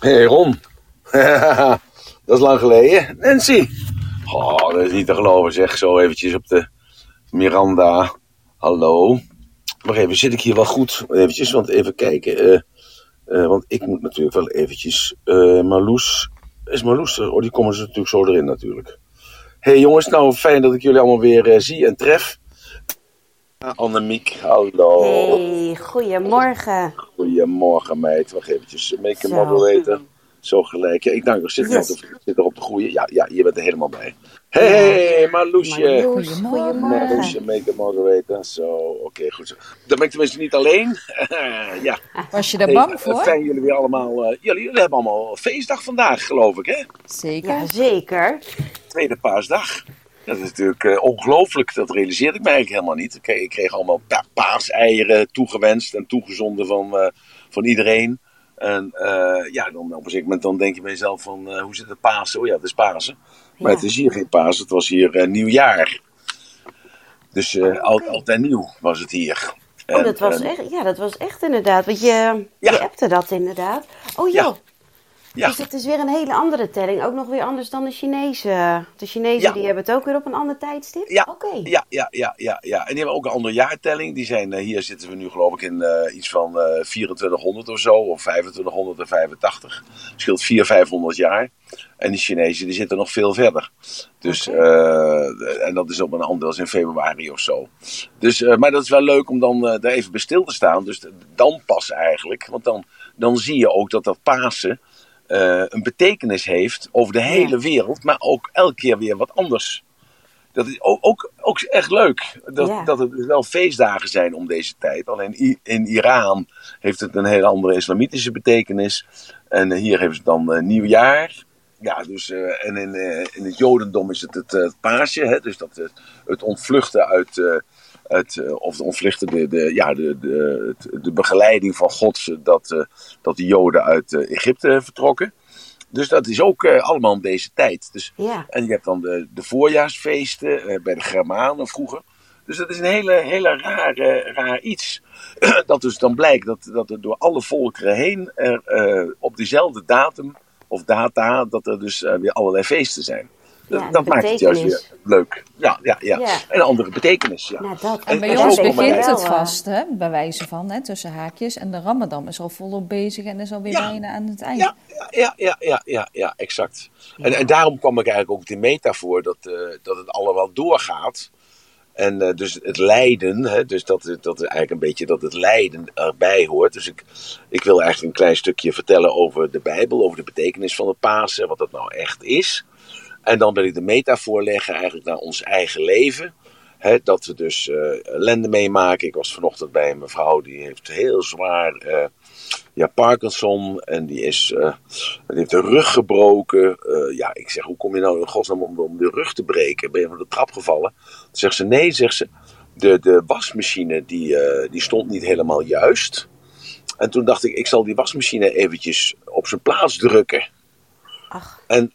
Hé hey Ron, dat is lang geleden. Nancy. Oh, dat is niet te geloven zeg, zo eventjes op de Miranda. Hallo. Wacht even, zit ik hier wel goed? Eventjes, want even kijken. eh, eh, want ik moet natuurlijk wel eventjes... eh Marloes, is Marloes er? Oh, die komen ze natuurlijk zo erin natuurlijk. Hé hey, jongens, nou fijn dat ik jullie allemaal weer zie en tref. Annemiek, hallo. Hey, goedemorgen. Goedemorgen meid, wacht eventjes. Make a moderator. Zo gelijk. Ja, ik dank je. Zit, er Yes. op de- zit er op de goede. Ja, ja, je bent er helemaal bij. Hey, Marloesje. Marloes, Goedemorgen. Marloesje, make a moderator. Zo, oké, goed zo. Dan ben ik tenminste niet alleen. ja. Was je daar Hey, bang eh, voor? Fijn jullie weer allemaal. eh, jullie, jullie hebben allemaal feestdag vandaag, geloof ik, hè? Zeker. Ja, zeker. Tweede paasdag. Dat is natuurlijk eh, ongelooflijk. Dat realiseerde ik mij eigenlijk helemaal niet. Ik kreeg, ik kreeg allemaal pa paaseieren toegewenst en toegezonden van, eh, van iedereen. En eh, ja, dan op een gegeven moment dan denk je bij jezelf van, hoe zit het Pasen? Oh ja, het is Pasen. Maar Ja. het is hier geen Pasen, het was hier nieuwjaar. Dus oud, oud en nieuw was het hier. Oh, En, dat was echt, ja, dat was echt inderdaad. Want je, Ja. je appte dat inderdaad. Oh joh. Ja. Dus het is weer een hele andere telling. Ook nog weer anders dan de Chinese. De Chinezen Ja. die hebben het ook weer op een ander tijdstip? Ja, Oké. ja, ja, ja, ja, ja. En die hebben ook een andere jaartelling. Die zijn, eh, hier zitten we nu geloof ik in eh, iets van eh 2400 of zo, of 2585. Scheelt 400, 500 jaar. En die Chinezen die zitten nog veel verder. Dus, en dat is op een ander, dat is in februari of zo. Dus, maar dat is wel leuk om dan daar even bij stil te staan. Dus dan pas eigenlijk. Want dan, dan zie je ook dat dat Pasen eh, een betekenis heeft over de hele wereld. Maar ook elke keer weer wat anders. Dat is ook, ook, ook echt leuk. Dat, dat het dus wel feestdagen zijn om deze tijd. Alleen in Iran heeft het een hele andere islamitische betekenis. En hier heeft het dan eh, nieuwjaar. Ja, dus, eh, en in, in het Jodendom is het het, paasje. Hè? Dus dat, het, het ontvluchten uit. Het, eh, of het ontvluchten, de, de, ja, de, de, de begeleiding van God. eh, Dat, eh, dat de Joden uit Egypte vertrokken. Dus dat is ook allemaal om deze tijd. Dus Ja. en je hebt dan de, de voorjaarsfeesten bij de Germanen vroeger. Dus dat is een hele, hele rare, raar iets. dat dus dan blijkt dat, dat er door alle volkeren heen er op dezelfde datum of data, dat er dus weer allerlei feesten zijn. Dat, Ja, dat maakt het juist weer leuk. Ja, ja, ja. Ja. En een andere betekenis. Ja. Nou, dat. En Bij ons begint het vast, hè, bij wijze van, hè, tussen haakjes. En de Ramadan is al volop bezig en is alweer Ja. bijna aan het eind. Ja, ja, ja, ja, ja, ja exact. En, en daarom kwam ik eigenlijk ook die metafoor dat, eh, dat het allemaal doorgaat. En eh, dus het lijden, hè, dus dat, het- dat eigenlijk een beetje dat het lijden erbij hoort. Dus ik, ik wil eigenlijk een klein stukje vertellen over de Bijbel, over de betekenis van het Pasen, wat dat nou echt is. En dan wil ik de metafoor leggen eigenlijk naar ons eigen leven. Dat we dus eh, ellende meemaken. Ik was vanochtend bij een mevrouw die heeft heel zwaar eh, ja, Parkinson. En die, is, eh, die heeft de rug gebroken. Ja, ik zeg, hoe kom je nou in godsnaam om, om de rug te breken? Ben je van de trap gevallen? Dan zegt ze, nee, zegt ze. De, de wasmachine die, die stond niet helemaal juist. En toen dacht ik, ik zal die wasmachine eventjes op zijn plaats drukken. Ach, En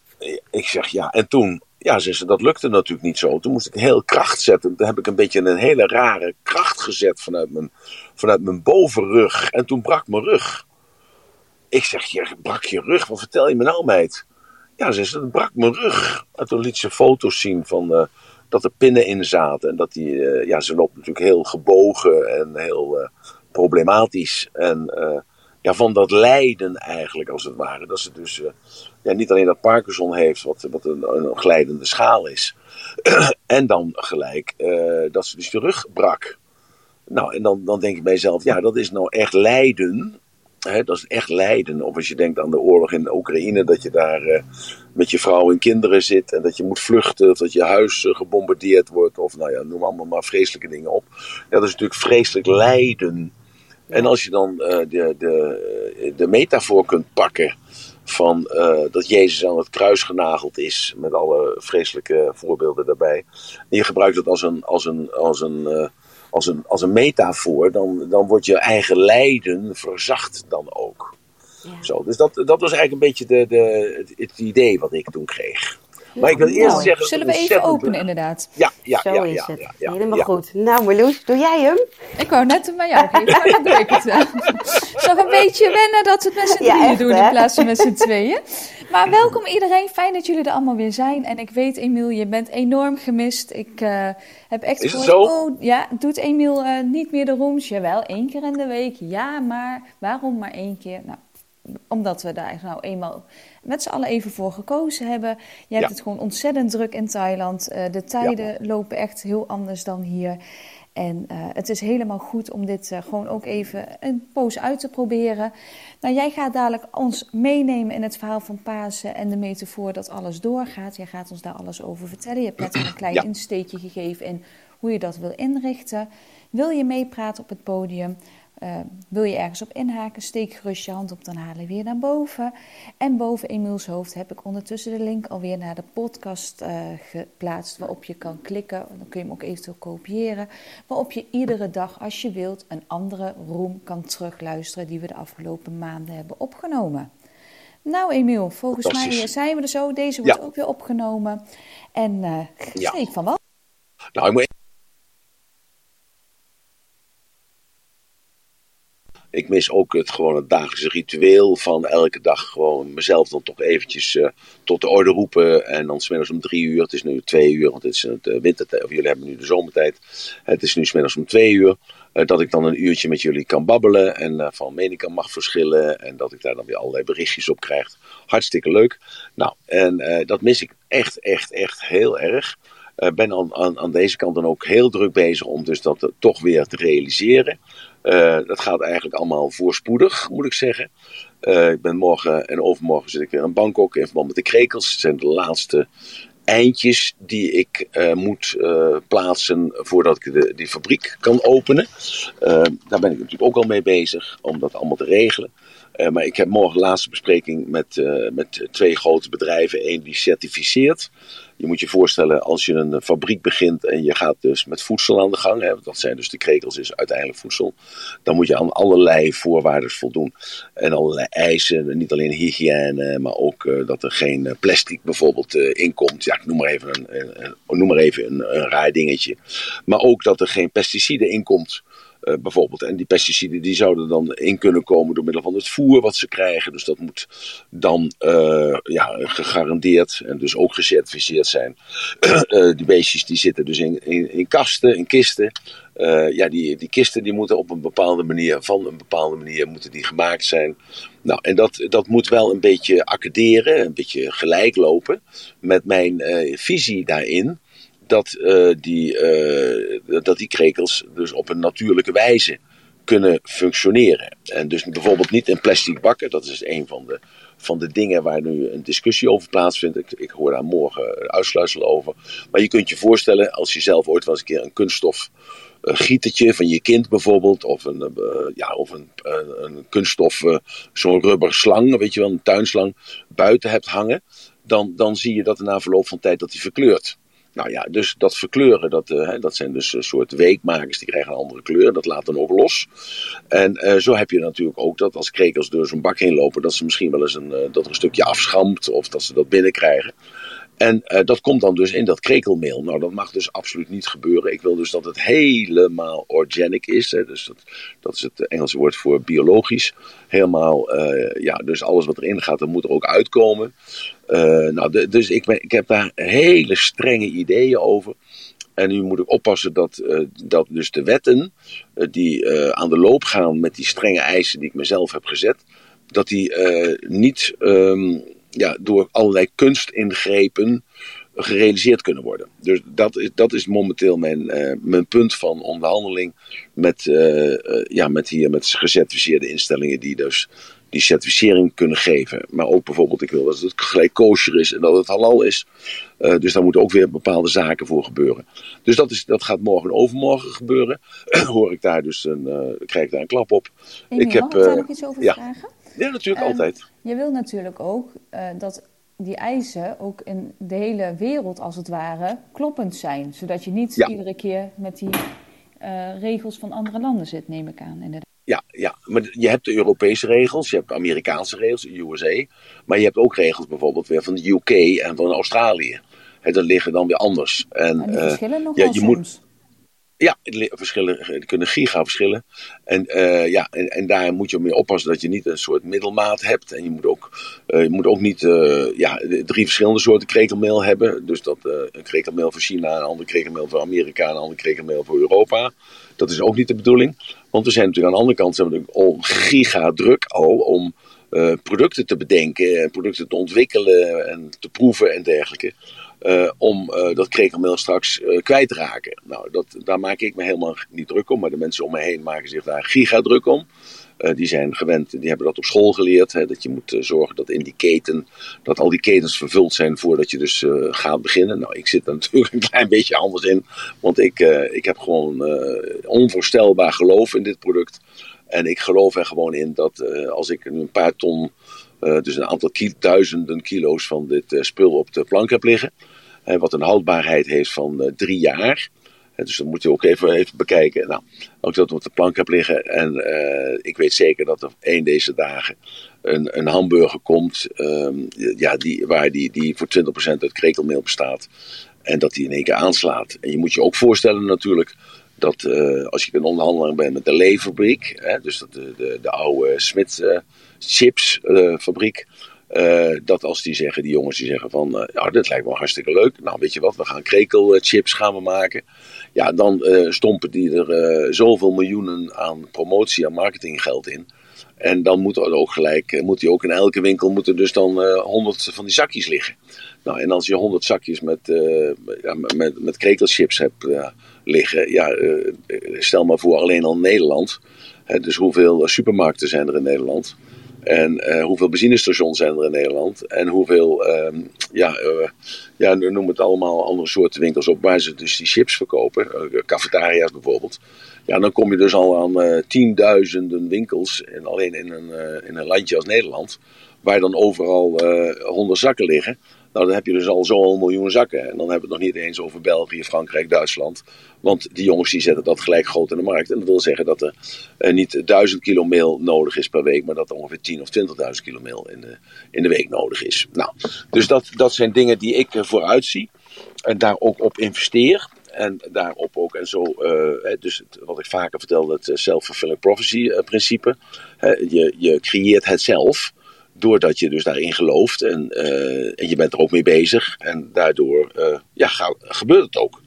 ik zeg ja, en toen, ja, ze, dat lukte natuurlijk niet zo. Toen moest ik heel kracht zetten. Toen heb ik een beetje een hele rare kracht gezet vanuit mijn, vanuit mijn bovenrug. En toen brak mijn rug. Ik zeg, je brak je rug? Wat vertel je me nou, meid? Ja, ze zei, het brak mijn rug. En toen liet ze foto's zien van eh, dat er pinnen in zaten. En dat die, eh, ja, ze loopt natuurlijk heel gebogen en heel eh, problematisch. En ja, van dat lijden eigenlijk, als het ware. Dat ze dus eh, ja, niet alleen dat Parkinson heeft, wat, wat een, een glijdende schaal is. en dan gelijk eh, dat ze dus de rug brak. Nou, en dan, dan denk ik bij mezelf, ja, dat is nou echt lijden. Hè, dat is echt lijden. Of als je denkt aan de oorlog in Oekraïne, dat je daar eh, met je vrouw en kinderen zit en dat je moet vluchten, of dat je huis gebombardeerd wordt, of nou ja, noem allemaal maar vreselijke dingen op. Ja, dat is natuurlijk vreselijk lijden. En als je dan eh, de, de, de metafoor kunt pakken van eh, dat Jezus aan het kruis genageld is, met alle vreselijke voorbeelden daarbij. En je gebruikt het als een, als een, als een, eh, als een, als een metafoor, dan, dan wordt je eigen lijden verzacht dan ook. ja. Zo, dus dat, dat was eigenlijk een beetje de, de, het, het idee wat ik toen kreeg. Maar ik wil eerst zeggen. Zullen we even openen inderdaad? Ja, ja, Zo ja, is ja, het. ja, ja, Helemaal ja. goed. Nou, Marloes, doe jij hem? Ik wou net bij jou geven, maar dan doe ik het wel. is nog een beetje wennen dat we het met z'n Ja, drieën echt, doen hè? in plaats van met z'n tweeën. Maar welkom iedereen, fijn dat jullie er allemaal weer zijn. En ik weet, Emiel, je bent enorm gemist. Ik eh, heb echt Is het gehoord, zo? oh ja, doet Emiel eh, niet meer de rooms? Jawel, één keer in de week. Ja, maar waarom maar één keer? Nou, omdat we daar nou eenmaal met z'n allen even voor gekozen hebben. Je hebt Ja. het gewoon ontzettend druk in Thailand. Eh, de tijden lopen echt heel anders dan hier. En eh, het is helemaal goed om dit eh, gewoon ook even een poos uit te proberen. Nou, jij gaat dadelijk ons meenemen in het verhaal van Pasen en de metafoor dat alles doorgaat. Jij gaat ons daar alles over vertellen. Je hebt net een klein Ja. insteekje gegeven in hoe je dat wil inrichten. Wil je meepraten op het podium? Eh, wil je ergens op inhaken? Steek gerust je hand op, dan halen we weer naar boven. En boven Emiels hoofd heb ik ondertussen de link alweer naar de podcast eh, geplaatst. Waarop je kan klikken, dan kun je hem ook eventueel kopiëren. Waarop je iedere dag, als je wilt, een andere room kan terugluisteren die we de afgelopen maanden hebben opgenomen. Nou Emiel, volgens mij zijn we er zo. Deze wordt Ja. ook weer opgenomen. En Ja. steek van wel. Nou, ik moet... Ik mis ook het, gewoon het dagelijkse ritueel van elke dag gewoon mezelf dan toch eventjes eh, tot de orde roepen. En dan smiddags om drie uur, het is nu twee uur, want het is het uh, wintertijd, of jullie hebben nu de zomertijd. Het is nu smiddags om twee uur, eh, dat ik dan een uurtje met jullie kan babbelen en eh, van mening kan mag verschillen. En dat ik daar dan weer allerlei berichtjes op krijg. Hartstikke leuk. Nou, en eh, dat mis ik echt, echt, echt heel erg. Ben aan, aan, aan, deze kant dan ook heel druk bezig om dus dat toch weer te realiseren. Uh, dat gaat eigenlijk allemaal voorspoedig, moet ik zeggen. Uh, ik ben morgen en overmorgen zit ik weer in Bangkok in verband met de krekels. Het zijn de laatste eindjes die ik uh, moet plaatsen voordat ik de, die fabriek kan openen. Daar ben ik natuurlijk ook al mee bezig om dat allemaal te regelen. Uh, maar ik heb morgen laatste bespreking met, uh, met twee grote bedrijven. Eén die certificeert. Je moet je voorstellen, als je een fabriek begint en je gaat dus met voedsel aan de gang. Hè, dat zijn dus de krekels, is uiteindelijk voedsel. Dan moet je aan allerlei voorwaarden voldoen. En allerlei eisen, niet alleen hygiëne, maar ook uh, dat er geen plastic bijvoorbeeld uh, inkomt. Ja, ik noem maar even een, noem maar even een raar dingetje. Maar ook dat er geen pesticiden inkomt. Uh, bijvoorbeeld. En die pesticiden die zouden dan in kunnen komen door middel van het voer wat ze krijgen. Dus dat moet dan uh, ja, gegarandeerd en dus ook gecertificeerd zijn. uh, die beestjes die zitten dus in, in, in kasten, in kisten. ja, die, die kisten die moeten op een bepaalde manier, van een bepaalde manier moeten die gemaakt zijn. Nou, en dat, dat moet wel een beetje accaderen, een beetje gelijk lopen met mijn visie daarin dat, uh, die, uh, dat die krekels dus op een natuurlijke wijze kunnen functioneren. En dus bijvoorbeeld niet in plastic bakken, dat is een van de, van de dingen waar nu een discussie over plaatsvindt. Ik, ik hoor daar morgen uitsluitsel over. Maar je kunt je voorstellen, als je zelf ooit wel eens een keer een kunststof uh, gietertje van je kind bijvoorbeeld, of een, ja, of een, een kunststof, zo'n rubber slang, weet je wel, een tuinslang, buiten hebt hangen, dan, dan zie je dat na verloop van tijd dat die verkleurt. Nou ja, dus dat verkleuren, dat, uh, dat zijn dus een soort weekmakers, die krijgen een andere kleur, dat laat dan ook los. En uh, zo heb je natuurlijk ook dat als krekels door zo'n bak heen lopen, dat ze misschien wel eens een, dat er een stukje afschampt of dat ze dat binnenkrijgen. En uh, dat komt dan dus in dat krekelmeel. Nou, dat mag dus absoluut niet gebeuren. Ik wil dus dat het helemaal organic is. Hè. Dus dat, dat is het Engelse woord voor biologisch. Helemaal, uh, ja, dus alles wat erin gaat, dat moet er ook uitkomen. Uh, nou, dus ik, ik heb daar hele strenge ideeën over. En nu moet ik oppassen dat, dat dus de wetten die aan de loop gaan met die strenge eisen die ik mezelf heb gezet, dat die niet um, ja, door allerlei kunstingrepen gerealiseerd kunnen worden. Dus dat is, dat is momenteel mijn, mijn punt van onderhandeling met, ja, met hier met gecertificeerde instellingen die dus die certificering kunnen geven. Maar ook bijvoorbeeld, ik wil dat het gelijk kosher is en dat het halal is. Dus daar moeten ook weer bepaalde zaken voor gebeuren. Dus dat, is, dat gaat morgen en overmorgen gebeuren. Hoor ik daar dus een, krijg ik daar een klap op. Emiel, ik heb, daar nog iets over ja. vragen? Ja, natuurlijk, Um, altijd. Je wil natuurlijk ook uh, dat die eisen ook in de hele wereld, als het ware, kloppend zijn. Zodat je niet Ja. iedere keer met die uh, regels van andere landen zit, neem ik aan. Inderdaad. Ja, ja, maar je hebt de Europese regels, je hebt de Amerikaanse regels, de USA. Maar je hebt ook regels bijvoorbeeld weer van de UK en van Australië. En dat liggen dan weer anders. En, En die eh, verschillen nog ja, je moet- soms. Ja, verschillen, die kunnen giga verschillen. En, uh, ja, en, en, daar moet je mee oppassen dat je niet een soort middelmaat hebt. En je moet ook, uh, je moet ook niet uh, ja, drie verschillende soorten krekelmeel hebben. Dus dat een krekelmeel voor China, een andere krekelmeel voor Amerika, een andere krekelmeel voor Europa. Dat is ook niet de bedoeling. Want we zijn natuurlijk aan de andere kant zijn we al giga druk al om producten te bedenken, producten te ontwikkelen en te proeven en dergelijke. Uh, om uh, dat krekelmeel straks uh, kwijt te raken. Nou, dat, daar maak ik me helemaal niet druk om, maar de mensen om me heen maken zich daar giga druk om. die zijn gewend, die hebben dat op school geleerd. Hè, dat je moet zorgen dat in die keten, dat al die ketens vervuld zijn voordat je dus gaat beginnen. Nou, ik zit er natuurlijk een klein beetje anders in, want ik, ik heb gewoon onvoorstelbaar geloof in dit product. En ik geloof er gewoon in dat als ik een paar ton dus een aantal duizenden kilo's van dit spul op de plank heb liggen. Uh, wat een houdbaarheid heeft van drie jaar. dus dat moet je ook even, even bekijken. Nou, ook dat op de plank heb liggen. En ik weet zeker dat er één deze dagen een, een hamburger komt. Ehm, ja, die, waar die, die voor 20% uit krekelmeel bestaat. En dat die in één keer aanslaat. En je moet je ook voorstellen natuurlijk dat als je een onderhandelaar bent met de leverfabriek, hè, dus dat de, de, de oude Smit chipsfabriek. Uh, dat als die zeggen, die jongens die zeggen van, ja, dit lijkt me hartstikke leuk. Nou, weet je wat, we gaan krekelchips gaan we maken. Ja, dan uh, stompen die er zoveel miljoenen aan promotie en marketinggeld in. En dan moet er ook gelijk, moet die ook in elke winkel moeten dus dan honderd van die zakjes liggen. Nou, en als je honderd zakjes met, ja, met, met krekelchips hebt liggen, ja, stel maar voor alleen al Nederland. dus hoeveel supermarkten zijn er in Nederland? En uh, hoeveel benzinestations zijn er in Nederland? En hoeveel, uh, ja, uh, ja, noem het allemaal andere soorten winkels op waar ze dus die chips verkopen. Uh, cafetaria's bijvoorbeeld. Ja, dan kom je dus al aan tienduizenden winkels. En alleen in een, in een landje als Nederland. Waar dan overal honderd zakken liggen. Nou, dan heb je dus al zo'n miljoen zakken. En dan hebben we het nog niet eens over België, Frankrijk, Duitsland. Want die jongens die zetten dat gelijk groot in de markt. En dat wil zeggen dat er eh, niet duizend kilo meel nodig is per week, maar dat er ongeveer 10 of 20.000 kilo meel in de, in de week nodig is. Nou, dus dat, dat zijn dingen die ik vooruit zie. En daar ook op investeer. En daarop ook en zo, uh, dus wat ik vaker vertelde, het eh, self-fulfilling prophecy principe. je, je creëert het zelf doordat je dus daarin gelooft en, uh, en je bent er ook mee bezig. En daardoor uh, ja, gebeurt het ook.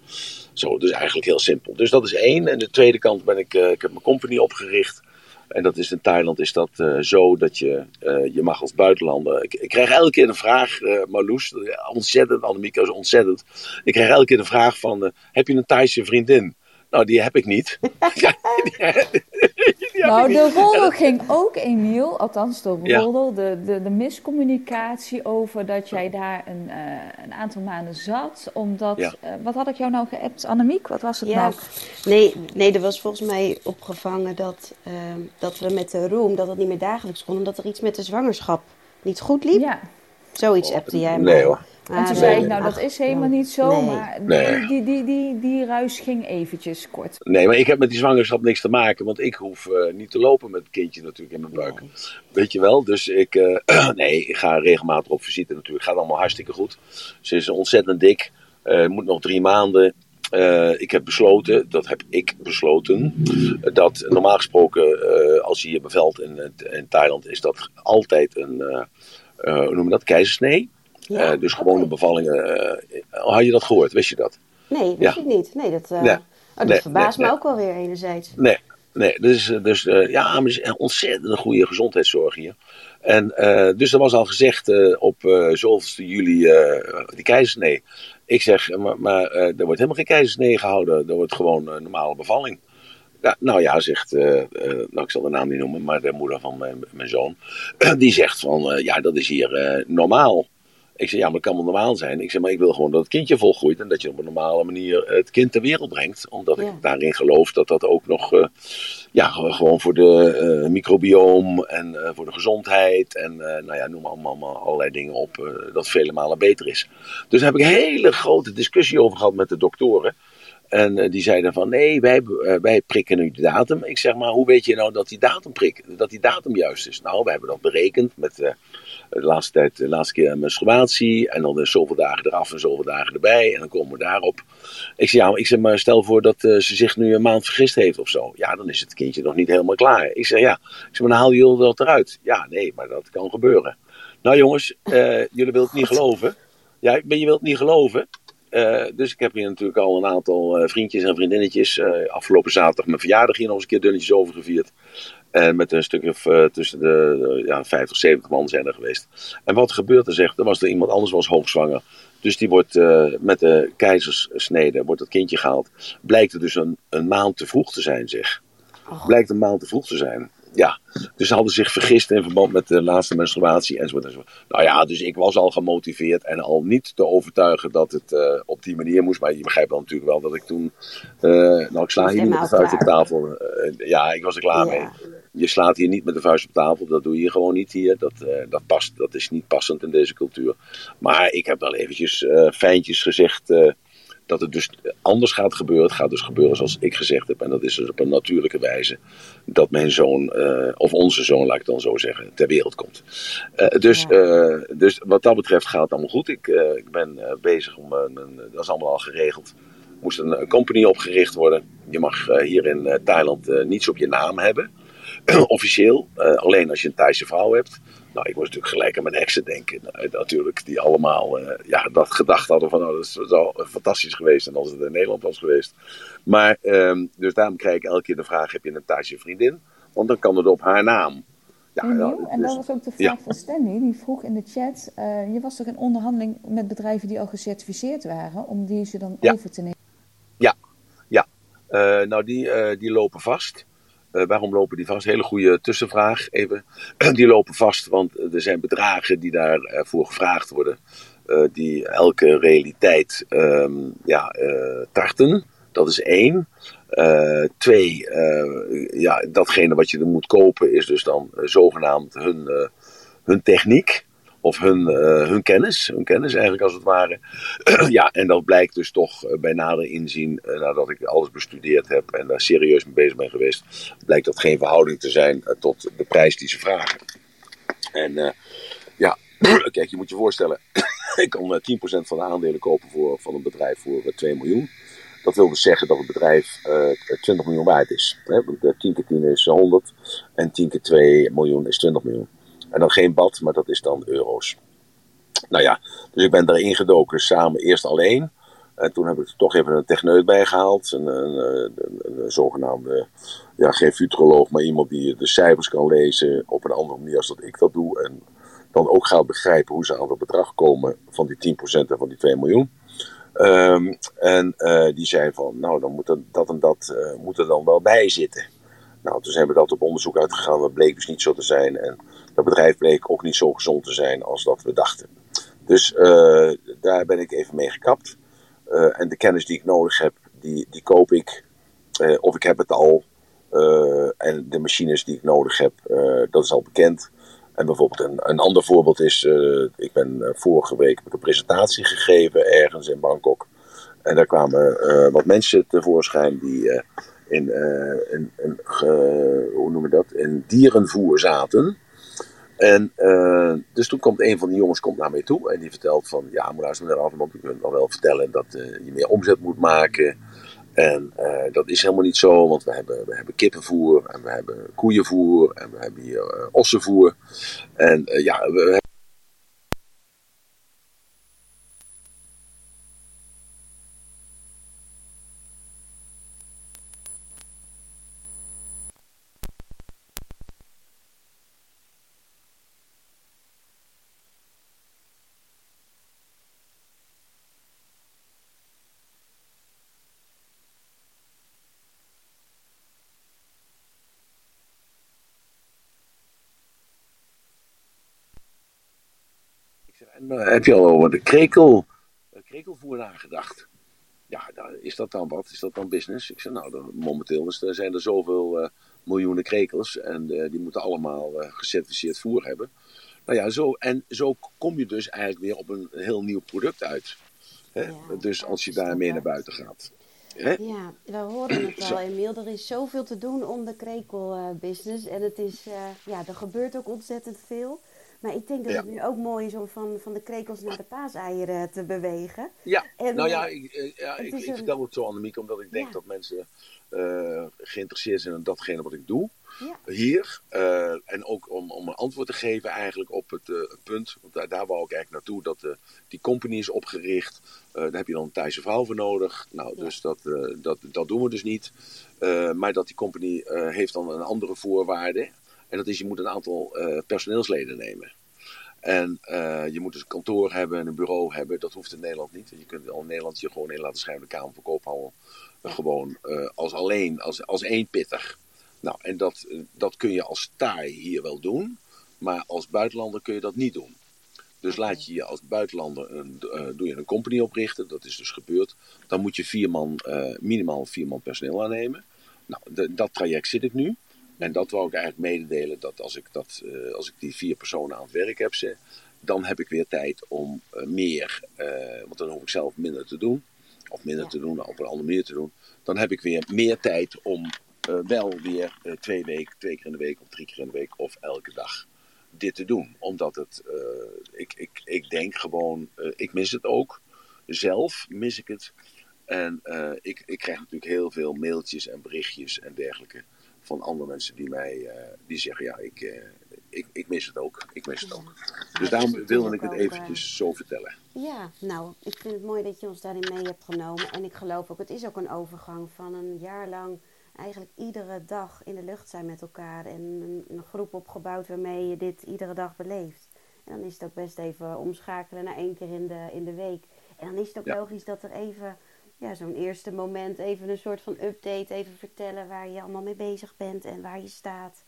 Zo, dus eigenlijk heel simpel. Dus dat is één. En de tweede kant ben ik, uh, ik heb mijn company opgericht. En dat is in Thailand is dat zo dat je, je mag als buitenlander. Ik, ik, krijg elke keer een vraag, Marloes, ontzettend, Annemieke is ontzettend. Ik krijg elke keer de vraag van, heb je een Thaise vriendin? Nou, die heb ik niet. nou, de roddel ging ook, Emiel, althans de roddel, de, de, de miscommunicatie over dat jij daar een, uh, een aantal maanden zat. Omdat, ja. uh, wat had ik jou nou geappt, Annemiek? Wat was het ja. nou? Nee, nee, er was volgens mij opgevangen dat, uh, dat we met de room, dat het niet meer dagelijks kon, omdat er iets met de zwangerschap niet goed liep. Ja. Zoiets appte jij Nee hoor. En toen zei ik, nou dat is helemaal niet zo, maar. Die, die, die, die, ruis ging eventjes kort. Nee, maar ik heb met die zwangerschap niks te maken, want ik hoef uh, niet te lopen met het kindje natuurlijk in mijn buik. Nee. Weet je wel, dus ik, uh, nee, ik ga regelmatig op visite natuurlijk. Gaat allemaal hartstikke goed. Ze is ontzettend dik, uh, moet nog drie maanden. Uh, ik heb besloten, dat heb ik besloten, dat normaal gesproken uh, als je je bevelt in, in Thailand is dat altijd een, uh, hoe noem je dat, keizersnee. Ja, uh, dus gewone bevallingen. Uh, had je dat gehoord? Wist je dat? Nee, wist ja. ik niet. Nee, dat, uh, nee. Oh, dat nee, verbaast nee, me ook wel weer enerzijds. Nee, nee dus, dus ja, maar is een ontzettend goede gezondheidszorg hier. En dus er was al gezegd op zoveelste juli die keizersnee. Ik zeg, maar, maar er wordt helemaal geen keizersnee gehouden. Er wordt gewoon een normale bevalling. Ja, nou ja, zegt, uh, uh, nou ik zal de naam niet noemen, maar de moeder van mijn, mijn zoon, die zegt van, uh, ja dat is hier normaal. Ik zeg, ja, maar het kan wel normaal zijn. Ik zeg, maar ik wil gewoon dat het kindje volgroeit en dat je op een normale manier het kind ter wereld brengt. Omdat ja. ik daarin geloof dat dat ook nog, uh, ja, gewoon voor de uh, microbioom en uh, voor de gezondheid en, nou ja, noem allemaal, allemaal allerlei dingen op, dat vele malen beter is. Dus daar heb ik een hele grote discussie over gehad met de doktoren. En die zeiden van nee, wij, wij prikken nu de datum. Ik zeg maar, hoe weet je nou dat die datum, prik, dat die datum juist is? Nou, we hebben dat berekend met de laatste tijd, de laatste keer een menstruatie. En dan zoveel dagen eraf en zoveel dagen erbij. En dan komen we daarop. Ik zeg, ja, ik zeg maar, stel voor dat uh, ze zich nu een maand vergist heeft of zo. Ja, dan is het kindje nog niet helemaal klaar. Ik zeg, ja, ik zeg, maar dan haal je dat eruit. Ja, nee, maar dat kan gebeuren. Nou jongens, uh, jullie willen het niet geloven. Ja, ik ben, je wilt het niet geloven. Uh, dus ik heb hier natuurlijk al een aantal vriendjes en vriendinnetjes. afgelopen zaterdag mijn verjaardag hier nog eens een keer dunnetjes over gevierd. En met een stuk of uh, tussen de ja, 50, 70 man zijn er geweest. En wat gebeurt er, zegt, er was er iemand anders was hoogzwanger. Dus die wordt uh, met de keizersnede, wordt het kindje gehaald. Blijkt er dus een, een maand te vroeg te zijn, zeg. Oh. Blijkt een maand te vroeg te zijn ja, dus ze hadden zich vergist in verband met de laatste menstruatie enzovoort, enzovoort. Nou ja, dus ik was al gemotiveerd en al niet te overtuigen dat het uh, op die manier moest. Maar je begrijpt wel natuurlijk wel dat ik toen. Uh, nou, ik sla hier niet met de tafel. Ja, ik was er klaar ja. mee. Je slaat hier niet met de vuist op tafel. Dat doe je gewoon niet hier. Dat, dat, past, dat is niet passend in deze cultuur. Maar ik heb wel eventjes fijntjes gezegd dat het dus anders gaat gebeuren. Het gaat dus gebeuren zoals ik gezegd heb. En dat is dus op een natuurlijke wijze dat mijn zoon, uh, of onze zoon, laat ik dan zo zeggen, ter wereld komt. Uh, dus, uh, dus wat dat betreft gaat het allemaal goed. Ik, ik ben bezig om, dat is allemaal al geregeld. Er moest een company opgericht worden. Je mag hier in Thailand niets op je naam hebben. Officieel. alleen als je een Thaise vrouw hebt. Nou, ik was natuurlijk gelijk aan mijn exen denken. Nou, natuurlijk, die allemaal uh, ja, dat gedacht hadden van, oh, dat zou fantastisch geweest en als het in Nederland was geweest. Maar, um, dus daarom krijg ik elke keer de vraag, heb je een Thaise vriendin? Want dan kan het op haar naam. Ja, en, en dat was ook de vraag ja. van Stanley, die vroeg in de chat, uh, je was toch in onderhandeling met bedrijven die al gecertificeerd waren, om die ze dan ja. over te nemen? Ja, ja. Uh, nou die, die lopen vast. Uh, waarom lopen die vast? Hele goede tussenvraag even. die lopen vast, want er zijn bedragen die daarvoor gevraagd worden. Uh, die elke realiteit um, ja, tarten. Dat is één. twee, ja, datgene wat je er moet kopen is dus dan zogenaamd hun, hun techniek of hun, uh, hun kennis, hun kennis eigenlijk als het ware. ja, en dat blijkt dus toch uh, bij nader inzien, uh, nadat ik alles bestudeerd heb en daar serieus mee bezig ben geweest, blijkt dat geen verhouding te zijn tot de prijs die ze vragen. En ja, kijk, je moet je voorstellen, ik kan 10% van de aandelen kopen voor, van een bedrijf voor 2 miljoen. Dat wil dus zeggen dat het bedrijf 20 miljoen waard is. Hè? Want 10 keer 10 is 100 en 10 keer 2 miljoen is 20 miljoen. En dan geen bad, maar dat is dan euro's. Nou ja, dus ik ben daarin gedoken samen eerst alleen. En toen heb ik er toch even een techneut bij gehaald. Een, een, zogenaamde, ja, geen futuroloog, maar iemand die de cijfers kan lezen op een andere manier als dat ik dat doe. En dan ook gaat begrijpen hoe ze aan dat bedrag komen van die 10% en van die 2 miljoen. Um, en uh, die zei van, nou dan moet er, dat en dat uh, moet er dan wel bij zitten. Nou, toen zijn we dat op onderzoek uitgegaan. Dat bleek dus niet zo te zijn. En dat bedrijf bleek ook niet zo gezond te zijn als dat we dachten. Dus uh, daar ben ik even mee gekapt. Uh, en de kennis die ik nodig heb, die, die koop ik. Uh, of ik heb het al. en de machines die ik nodig heb, dat is al bekend. En bijvoorbeeld een, een ander voorbeeld is, ik ben vorige week een presentatie gegeven ergens in Bangkok. En daar kwamen wat mensen tevoorschijn die in, in, in hoe noemen dat, in dierenvoer zaten. En uh, dus toen komt een van die jongens komt naar mij toe en die vertelt van, ja, maar luister meneer Alvermond, u kunt wel vertellen dat uh, je meer omzet moet maken. En uh, dat is helemaal niet zo, want we hebben, we hebben kippenvoer en we hebben koeienvoer en we hebben hier ossenvoer. En ja, we En uh, heb je al over de krekel, krekelvoer nagedacht? Ja, nou, is dat dan wat? Is dat dan business? Ik zeg, nou, dan, momenteel zijn er zoveel uh, miljoenen krekels en uh, die moeten allemaal gecertificeerd voer hebben. Nou ja, zo, en zo kom je dus eigenlijk weer op een heel nieuw product uit. Hè? Ja, dus als je daarmee naar buiten gaat. Ja, we horen het al, Emiel. Er is zoveel te doen om de krekelbusiness. en het is, ja, er gebeurt ook ontzettend veel. Maar ik denk dat het nu ook mooi is om van, van de krekels naar de paaseieren te bewegen. Ja, nou ja, ik, ja, ik, ik vertel het zo, Annemiek, omdat ik denk dat mensen uh, geïnteresseerd zijn in datgene wat ik doe. Hier. Uh, en ook om, om een antwoord te geven eigenlijk op het, uh, punt. Want daar, daar wou ik eigenlijk naartoe. Dat die company is opgericht. daar heb je dan een Thaise vrouw voor nodig. Nou, dus dat, dat, dat doen we dus niet. maar dat die company heeft dan een andere voorwaarde. En dat is, je moet een aantal personeelsleden nemen. En uh, je moet dus een kantoor hebben en een bureau hebben. Dat hoeft in Nederland niet. Je kunt al in Nederland je gewoon in laten schrijven de Kamer van Koophandel. Gewoon uh, als alleen, als, als één pitter. Nou, en dat, dat kun je als taai hier wel doen. Maar als buitenlander kun je dat niet doen. Dus laat je je als buitenlander een, doe je een company oprichten. Dat is dus gebeurd. Dan moet je vier man, minimaal vier man personeel aannemen. Nou, de, dat traject zit ik nu. En dat wou ik eigenlijk mededelen, dat als ik, dat, uh, als ik die vier personen aan het werk heb, ze, dan heb ik weer tijd om uh, meer, uh, want dan hoef ik zelf minder te doen, of minder ja. te doen, op een andere manier te doen. Dan heb ik weer meer tijd om wel weer twee, week, twee keer in de week of drie keer in de week of elke dag dit te doen. Omdat het, ik, ik, ik denk gewoon, ik mis het ook. Zelf mis ik het. En ik, ik krijg natuurlijk heel veel mailtjes en berichtjes en dergelijke van andere mensen die mij uh, die zeggen, ja, ik, uh, ik, ik mis het ook. Ik mis het ook. Dus daarom wilde ik het eventjes uh, zo vertellen. Ja, nou, ik vind het mooi dat je ons daarin mee hebt genomen. En ik geloof ook, het is ook een overgang van een jaar lang eigenlijk iedere dag in de lucht zijn met elkaar. En een, een groep opgebouwd waarmee je dit iedere dag beleeft. En dan is het ook best even omschakelen naar één keer in de, in de week. En dan is het ook ja. logisch dat er even ja, zo'n eerste moment even een soort van update, even vertellen waar je allemaal mee bezig bent en waar je staat.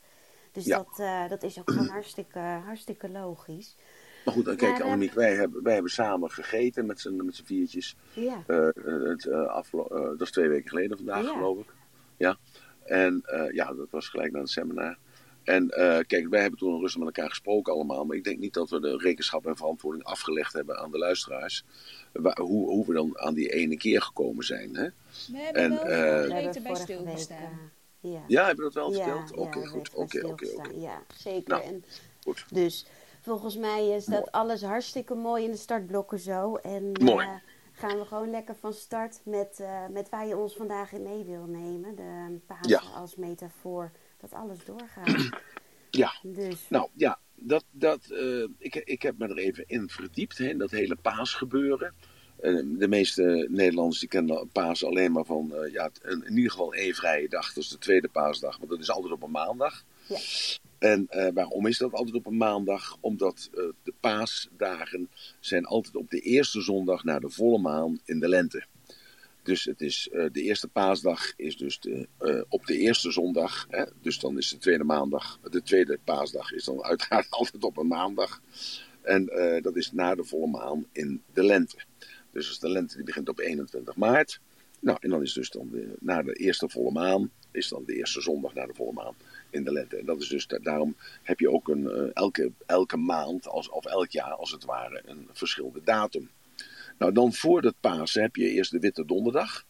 Dus dat, uh, dat is ook gewoon hartstikke, hartstikke logisch. Maar goed, kijk, maar, Annemiek, wij hebben, wij hebben samen gegeten met z'n, met z'n viertjes. Ja. Uh, het, uh, dat is twee weken geleden vandaag, ja. geloof ik. Ja. En ja, dat was gelijk na het seminar. En uh, kijk, wij hebben toen rustig met elkaar gesproken allemaal. Maar ik denk niet dat we de rekenschap en verantwoording afgelegd hebben aan de luisteraars. Waar, hoe, hoe we dan aan die ene keer gekomen zijn. Hè? We hebben en, wel uh, bij stilgestaan. Uh, ja. ja, hebben we dat wel verteld? Oké, okay, ja, goed. Oké, oké, oké. Ja, zeker. Nou, en goed. Dus volgens mij is dat alles hartstikke mooi in de startblokken zo. En, mooi. gaan we gewoon lekker van start met, met waar je ons vandaag in mee wil nemen. De Pasen als metafoor dat alles doorgaat. Ja, dus. nou ja, dat, dat, uh, ik, ik heb me er even in verdiept, hè, dat hele paasgebeuren. Uh, de meeste Nederlanders die kennen paas alleen maar van, uh, ja, in, in ieder geval één vrije dag, dat is de tweede paasdag, want dat is altijd op een maandag. Ja. En waarom is dat altijd op een maandag? Omdat de paasdagen zijn altijd op de eerste zondag na de volle maan in de lente. Dus het is, uh, de eerste paasdag is dus de, uh, op de eerste zondag. Hè? Dus dan is de tweede maandag. De tweede paasdag is dan uiteraard altijd op een maandag. En uh, dat is na de volle maan in de lente. Dus als de lente die begint op 21 maart. Nou, en dan is dus dan na de eerste volle maan. Is dan de eerste zondag na de volle maan in de lente. En dat is dus, daarom heb je ook een, elke, elke maand, als, of elk jaar als het ware, een verschillende datum. Nou, dan voor het Pasen heb je eerst de Witte Donderdag.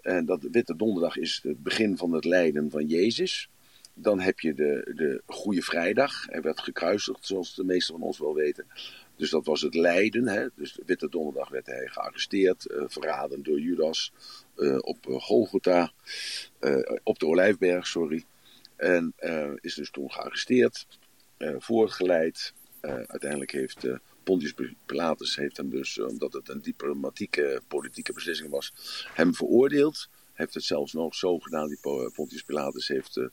En dat Witte Donderdag is het begin van het lijden van Jezus. Dan heb je de, de Goede Vrijdag. Hij werd gekruisigd, zoals de meesten van ons wel weten. Dus dat was het lijden. Hè? Dus Witte Donderdag werd hij gearresteerd, uh, verraden door Judas uh, op Golgotha, uh, op de Olijfberg, sorry. En is dus toen gearresteerd, voorgeleid. uiteindelijk heeft Pontius Pilatus heeft hem dus, eh, omdat het een diplomatieke, politieke beslissing was, hem veroordeeld. Heeft het zelfs nog zo gedaan, Pontius Pilatus heeft uh,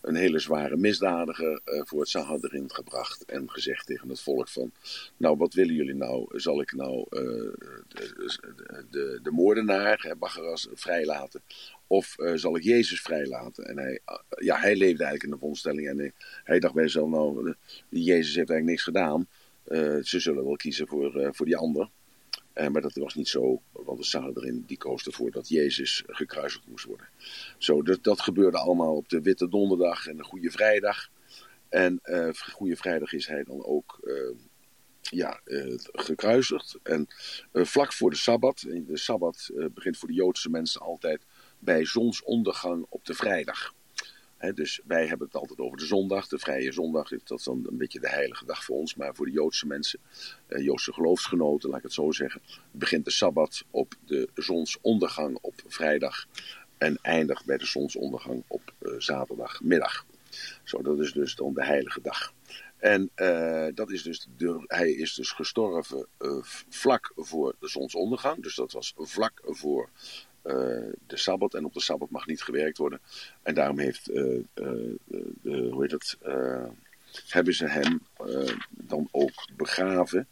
een hele zware misdadiger uh, voor het Sanhedrin gebracht. En gezegd tegen het volk van, nou wat willen jullie nou? Zal ik nou de, de, de, moordenaar, Baccharas, vrijlaten? Of zal ik Jezus vrijlaten? En hij, ja, hij leefde eigenlijk in de vondstelling en hij, hij dacht bij zichzelf, nou, Jezus heeft eigenlijk niks gedaan. Uh, ze zullen wel kiezen voor, uh, voor die ander. Uh, maar dat was niet zo, want de Sanhedrin die koos ervoor dat Jezus gekruisigd moest worden. Zo, dat, dat gebeurde allemaal op de Witte Donderdag en de Goede Vrijdag. En Goede Vrijdag is hij dan ook ja, gekruisigd. En vlak voor de Sabbat, de Sabbat begint voor de Joodse mensen altijd bij zonsondergang op de vrijdag. Dus wij hebben het altijd over de zondag. De vrije zondag dat is dan een beetje de heilige dag voor ons. Maar voor de Joodse mensen, eh, Joodse geloofsgenoten, laat ik het zo zeggen, begint de Sabbat op de zonsondergang op vrijdag. En eindigt bij de zonsondergang op uh, zaterdagmiddag. Zo, dat is dus dan de heilige dag. En uh, dat is dus hij is dus gestorven uh, vlak voor de zonsondergang. Dus dat was vlak voor de Sabbat. En op de Sabbat mag niet gewerkt worden. En daarom heeft, de, hoe heet het, hebben ze hem dan ook begraven.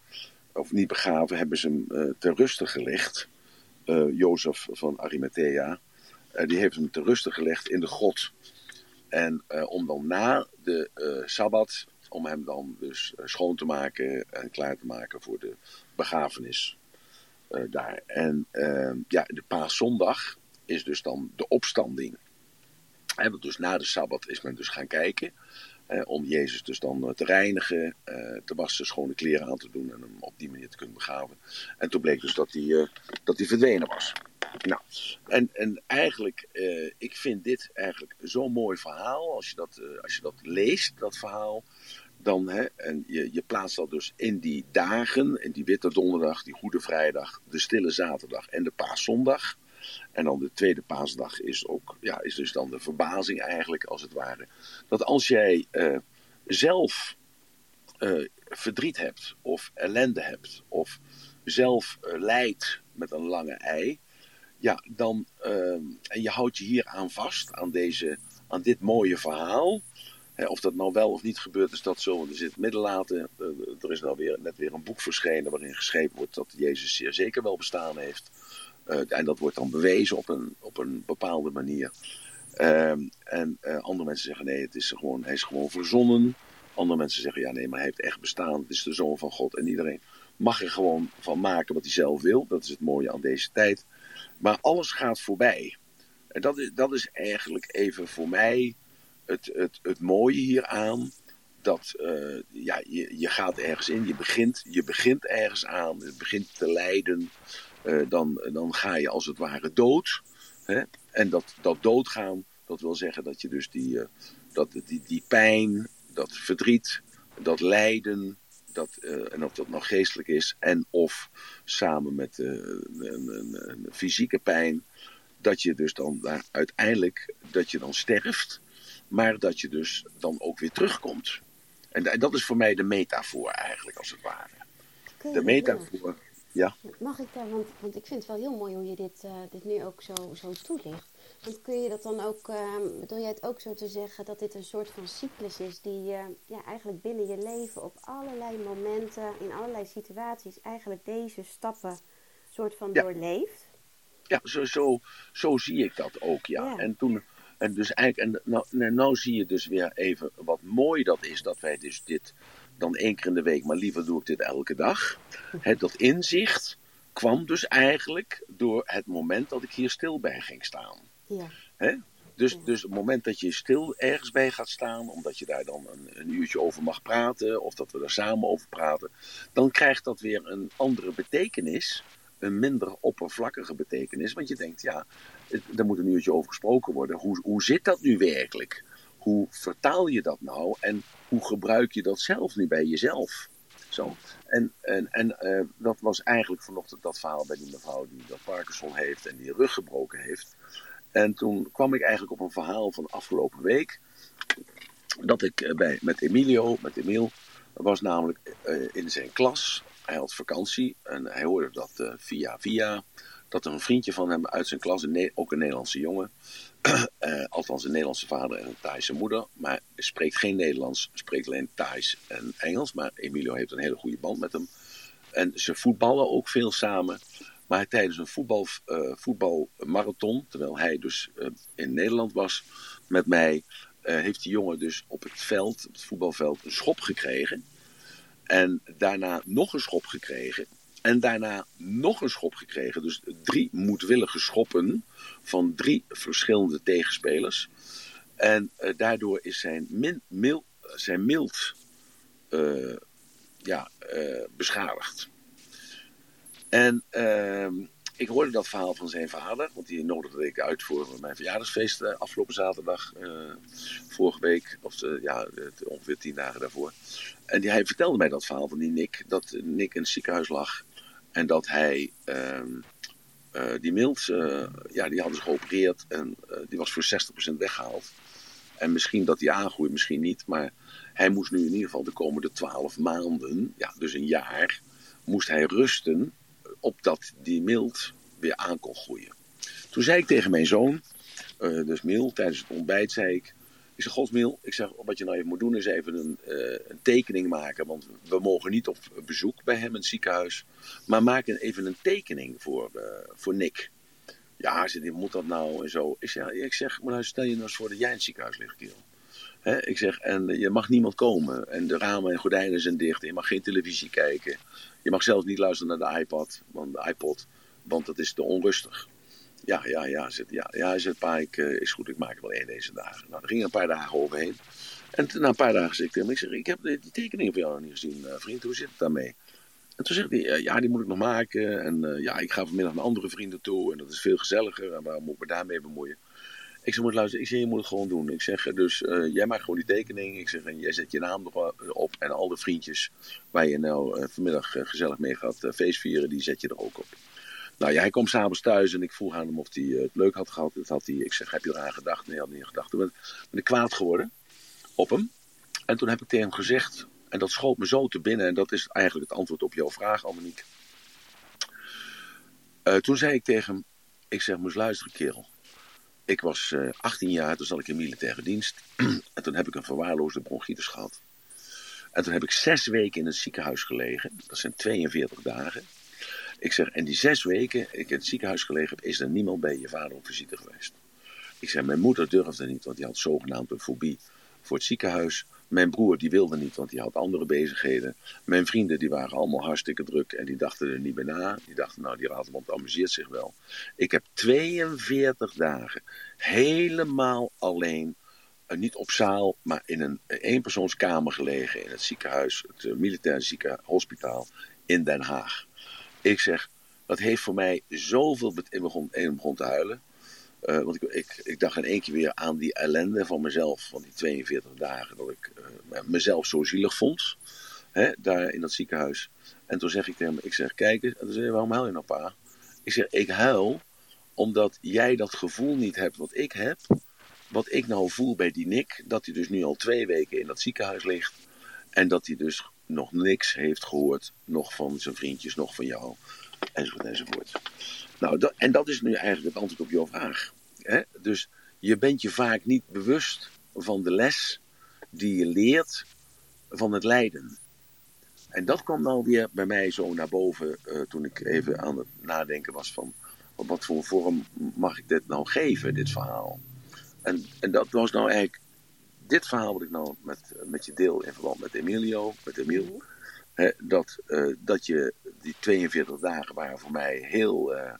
Of niet begraven, hebben ze hem ter ruste gelegd. Jozef van Arimathea. die heeft hem ter ruste gelegd in de grot. En om dan na de Sabbat om hem dan dus eh, schoon te maken en klaar te maken voor de begrafenis daar. En uh, ja, de paaszondag is dus dan de opstanding. En dus na de Sabbat is men dus gaan kijken. Eh, om Jezus dus dan te reinigen, te wassen, schone kleren aan te doen en hem op die manier te kunnen begraven. En toen bleek dus dat hij, dat hij verdwenen was. Nou, en, en eigenlijk, ik vind dit eigenlijk zo'n mooi verhaal. Als je dat, als je dat leest, dat verhaal, dan, hè, en je, je plaatst dat dus in die dagen, in die Witte Donderdag, die Goede Vrijdag, de Stille Zaterdag en de Paaszondag. En dan de tweede paasdag is, ook, ja, is dus dan de verbazing eigenlijk, als het ware. Dat als jij uh, zelf uh, verdriet hebt, of ellende hebt, of zelf uh, lijdt met een lange ei, ja, dan, en je houdt je hier aan vast, aan, deze, aan dit mooie verhaal, of dat nou wel of niet gebeurt, is dat zo. Want er zit middenlaten. Eh, er is nou weer, net weer een boek verschenen waarin geschreven wordt dat Jezus zeer zeker wel bestaan heeft. Uh, en dat wordt dan bewezen op een, op een bepaalde manier. Uh, en andere mensen zeggen nee, het is gewoon, hij is gewoon verzonnen. Andere mensen zeggen ja nee, maar hij heeft echt bestaan. Het is de zoon van God. En iedereen mag er gewoon van maken wat hij zelf wil. Dat is het mooie aan deze tijd. Maar alles gaat voorbij. En dat is, dat is eigenlijk even voor mij het, het, het mooie hieraan, dat uh, ja, je, je gaat ergens in, je begint, je begint ergens aan, het begint te lijden, uh, dan, dan ga je als het ware dood. Hè? En dat, dat doodgaan, dat wil zeggen dat je dus die, uh, dat, die, die pijn, dat verdriet, dat lijden, dat, en of dat nou geestelijk is, en of samen met een, fysieke pijn, dat je dus dan daar uiteindelijk, dat je dan sterft maar dat je dus dan ook weer terugkomt. En dat is voor mij de metafoor eigenlijk, als het ware. De metafoor, ja. Mag ik daar, want, want ik vind het wel heel mooi hoe je dit, uh, dit nu ook zo, zo toelicht. Want kun je dat dan ook, uh, bedoel jij het ook zo te zeggen dat dit een soort van cyclus is die je uh, ja, eigenlijk binnen je leven op allerlei momenten, in allerlei situaties, eigenlijk deze stappen soort van ja. doorleeft? Ja, zo, zo, zo zie ik dat ook, ja. ja. En toen, en dus eigenlijk, en nou, nou zie je dus weer even wat mooi dat is dat wij dus dit dan één keer in de week, maar liever doe ik dit elke dag. He, dat inzicht kwam dus eigenlijk door het moment dat ik hier stil bij ging staan. Ja. He? Dus, dus het moment dat je stil ergens bij gaat staan, omdat je daar dan een, een, uurtje over mag praten, of dat we er samen over praten, dan krijgt dat weer een andere betekenis een minder oppervlakkige betekenis. Want je denkt, ja, er moet een uurtje over gesproken worden. Hoe, hoe zit dat nu werkelijk? Hoe vertaal je dat nou? En hoe gebruik je dat zelf nu bij jezelf? Zo. En, en, en uh, dat was eigenlijk vanochtend dat verhaal bij die mevrouw die dat Parkinson heeft en die rug gebroken heeft. En toen kwam ik eigenlijk op een verhaal van afgelopen week. Dat ik eh, bij, met Emilio, met Emil, was namelijk uh, in zijn klas hij had vakantie en hij hoorde dat via via dat een vriendje van hem uit zijn klas, ook een Nederlandse jongen, uh, althans een Nederlandse vader en een Thaise moeder, maar spreekt geen Nederlands, spreekt alleen Thais en Engels, maar Emilio heeft een hele goede band met hem. En ze voetballen ook veel samen. Maar tijdens een voetbal, uh, voetbalmarathon, terwijl hij dus uh, in Nederland was met mij, heeft die jongen dus op het veld, op het voetbalveld, een schop gekregen. En daarna nog een schop gekregen. En daarna nog een schop gekregen. Dus drie moedwillige schoppen van drie verschillende tegenspelers. En uh, daardoor is zijn, min, zijn mild uh, ja, uh, beschadigd. En ehm, ik hoorde dat verhaal van zijn vader, want die nodigde ik uit voor mijn verjaardagsfeest afgelopen zaterdag, vorige week, of ja, ongeveer tien dagen daarvoor. En die, hij vertelde mij dat verhaal van die Nick, dat Nick in het ziekenhuis lag en dat hij ehm, die mild, ja, die hadden ze geopereerd en die was voor 60% weggehaald. En misschien dat die aangroeit, misschien niet, maar hij moest nu in ieder geval de komende 12 maanden, ja, dus een jaar, moest hij rusten opdat die mild weer aan kon groeien. Toen zei ik tegen mijn zoon, dus Mil, tijdens het ontbijt zei ik... Ik zeg, Godsmil, ik zeg, wat je nou even moet doen is even een, uh, een, tekening maken. Want we mogen niet op bezoek bij hem in het ziekenhuis. Maar maak even een tekening voor, uh, voor Nick. Ja, hij moet dat nou en zo. Ik zeg, ik zeg maar stel je nou eens voor dat jij in het ziekenhuis ligt, kerel. Ik zeg, en je mag niemand komen. En de ramen en gordijnen zijn dicht. En je mag geen televisie kijken. Je mag zelfs niet luisteren naar de iPad, want de iPod, want dat is te onrustig. Ja, ja, ja, zit, ja, ja zit, pa, ik, uh, is goed, ik maak er wel één deze dagen. Nou, er gingen een paar dagen overheen. En na een paar dagen zei ik tegen hem, ik zeg, ik heb die, die tekeningen van jou nog niet gezien, uh, vriend, hoe zit het daarmee? En toen zegt hij, uh, ja, die moet ik nog maken. En ja, ik ga vanmiddag naar andere vrienden toe en dat is veel gezelliger. En waarom moet ik me daarmee bemoeien? Ik zeg, moet luisteren, ik zeg, je moet het gewoon doen. Ik zeg, dus jij maakt gewoon die tekening. Ik zeg, en jij zet je naam erop. En al de vriendjes waar je nou vanmiddag gezellig mee gaat feestvieren, die zet je er ook op. Nou ja, hij kwam s'avonds thuis en ik vroeg aan hem of hij het leuk had gehad. Dat had hij, ik zeg, heb je eraan gedacht? Nee, hij had niet gedacht. Toen ben, ik kwaad geworden op hem. En toen heb ik tegen hem gezegd, en dat schoot me zo te binnen. En dat is eigenlijk het antwoord op jouw vraag, Annemiek. toen zei ik tegen hem, ik zeg, moest luisteren kerel. Ik was uh, 18 jaar, toen zat ik in militaire dienst. en toen heb ik een verwaarloosde bronchitis gehad. En toen heb ik zes weken in het ziekenhuis gelegen. Dat zijn 42 dagen. Ik zeg, en die zes weken ik in het ziekenhuis gelegen heb, is er niemand bij je vader op visite geweest. Ik zeg, mijn moeder durfde niet, want die had zogenaamd een fobie voor het ziekenhuis. Mijn broer die wilde niet, want die had andere bezigheden. Mijn vrienden die waren allemaal hartstikke druk en die dachten er niet bij na. Die dachten, nou die Raterband amuseert zich wel. Ik heb 42 dagen helemaal alleen, uh, niet op zaal, maar in een eenpersoonskamer gelegen in het ziekenhuis, het uh, militair ziekenhospitaal in Den Haag. Ik zeg, dat heeft voor mij zoveel... Ik begon, begon te huilen. Uh, want ik, ik, ik, dacht in één keer weer aan die ellende van mezelf, van die 42 dagen, dat ik uh, mezelf zo zielig vond, hè, daar in dat ziekenhuis. En toen zeg ik tegen hem, ik zeg, kijk eens, en toen zei hij, waarom huil je nou pa? Ik zeg, ik huil omdat jij dat gevoel niet hebt wat ik heb, wat ik nou voel bij die Nick, dat hij dus nu al twee weken in dat ziekenhuis ligt en dat hij dus nog niks heeft gehoord, nog van zijn vriendjes, nog van jou, enzovoort enzovoort. Nou, en dat is nu eigenlijk het antwoord op jouw vraag. Hè? Dus je bent je vaak niet bewust van de les die je leert van het lijden. En dat kwam nou weer bij mij zo naar boven uh, toen ik even aan het nadenken was van wat voor vorm mag ik dit nou geven, dit verhaal. En, en dat was nou eigenlijk dit verhaal wat ik nou met, met je deel in verband met Emilio, met Emil. Mm -hmm. Hè, dat, uh, dat je die 42 dagen waren voor mij heel uh,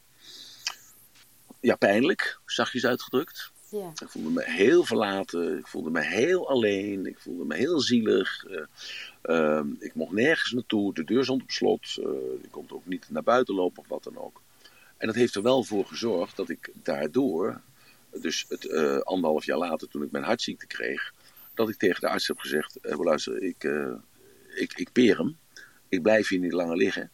ja, pijnlijk, zachtjes uitgedrukt. Ja. Ik voelde me heel verlaten, ik voelde me heel alleen, ik voelde me heel zielig. Uh, uh, ik mocht nergens naartoe, de deur stond op slot, ik kon ook niet naar buiten lopen of wat dan ook. En dat heeft er wel voor gezorgd dat ik daardoor, dus het uh, anderhalf jaar later toen ik mijn hartziekte kreeg, dat ik tegen de arts heb gezegd, uh, luister, ik, uh, ik, ik peer hem, ik blijf hier niet langer liggen.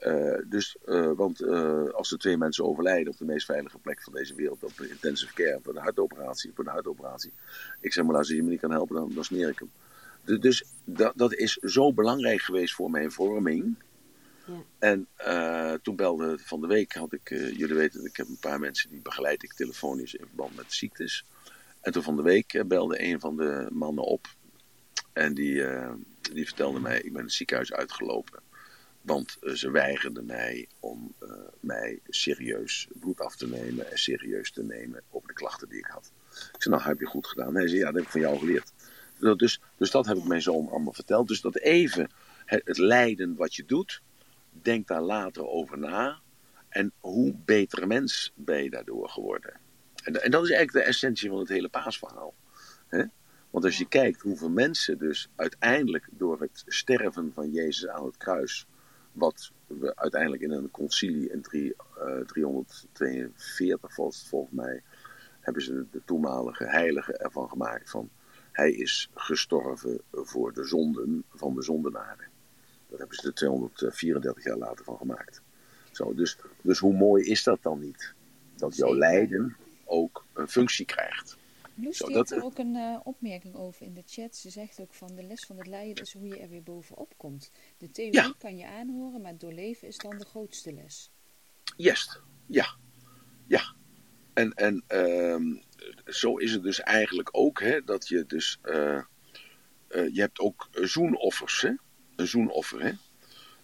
Uh, dus, uh, want uh, als er twee mensen overlijden op de meest veilige plek van deze wereld, op de intensive care, voor de hartoperatie, voor de hartoperatie. Ik zeg maar, als je me niet kan helpen, dan, dan smeer ik hem. Dus, dus dat, dat is zo belangrijk geweest voor mijn vorming. Ja. En toen belde van de week, had ik, jullie weten, ik heb een paar mensen die begeleid ik telefonisch in verband met ziektes. En toen van de week belde een van de mannen op. En die, die vertelde mij, ik ben het ziekenhuis uitgelopen. Want uh, ze weigerden mij om mij serieus bloed af te nemen en serieus te nemen over de klachten die ik had. Ik zei, nou heb je goed gedaan. Hij zei, ja, dat heb ik van jou geleerd. Dus, dus dat heb ik mijn zoon allemaal verteld. Dus dat even het, het lijden wat je doet, denk daar later over na. En hoe betere mens ben je daardoor geworden. En, en dat is eigenlijk de essentie van het hele paasverhaal. Hè? Want als je kijkt hoeveel mensen dus uiteindelijk door het sterven van Jezus aan het kruis wat we uiteindelijk in een concilie in drie, 342 volgens mij, hebben ze de toenmalige heilige ervan gemaakt van hij is gestorven voor de zonden van de zondenaren. Daar hebben ze er 234 jaar later van gemaakt. Zo, dus, dus hoe mooi is dat dan niet? Dat jouw lijden ook een functie krijgt. Loes Zo, heeft er ook een uh, opmerking over in de chat. Ze zegt ook van de les van het lijden is hoe je er weer bovenop komt. De theorie kan je aanhoren, maar doorleven is dan de grootste les. Juist, ja. Ja. En, en uh, zo is het dus eigenlijk ook, hè, dat je dus... Uh, je hebt ook zoenoffers, hè. Een zoenoffer, hè.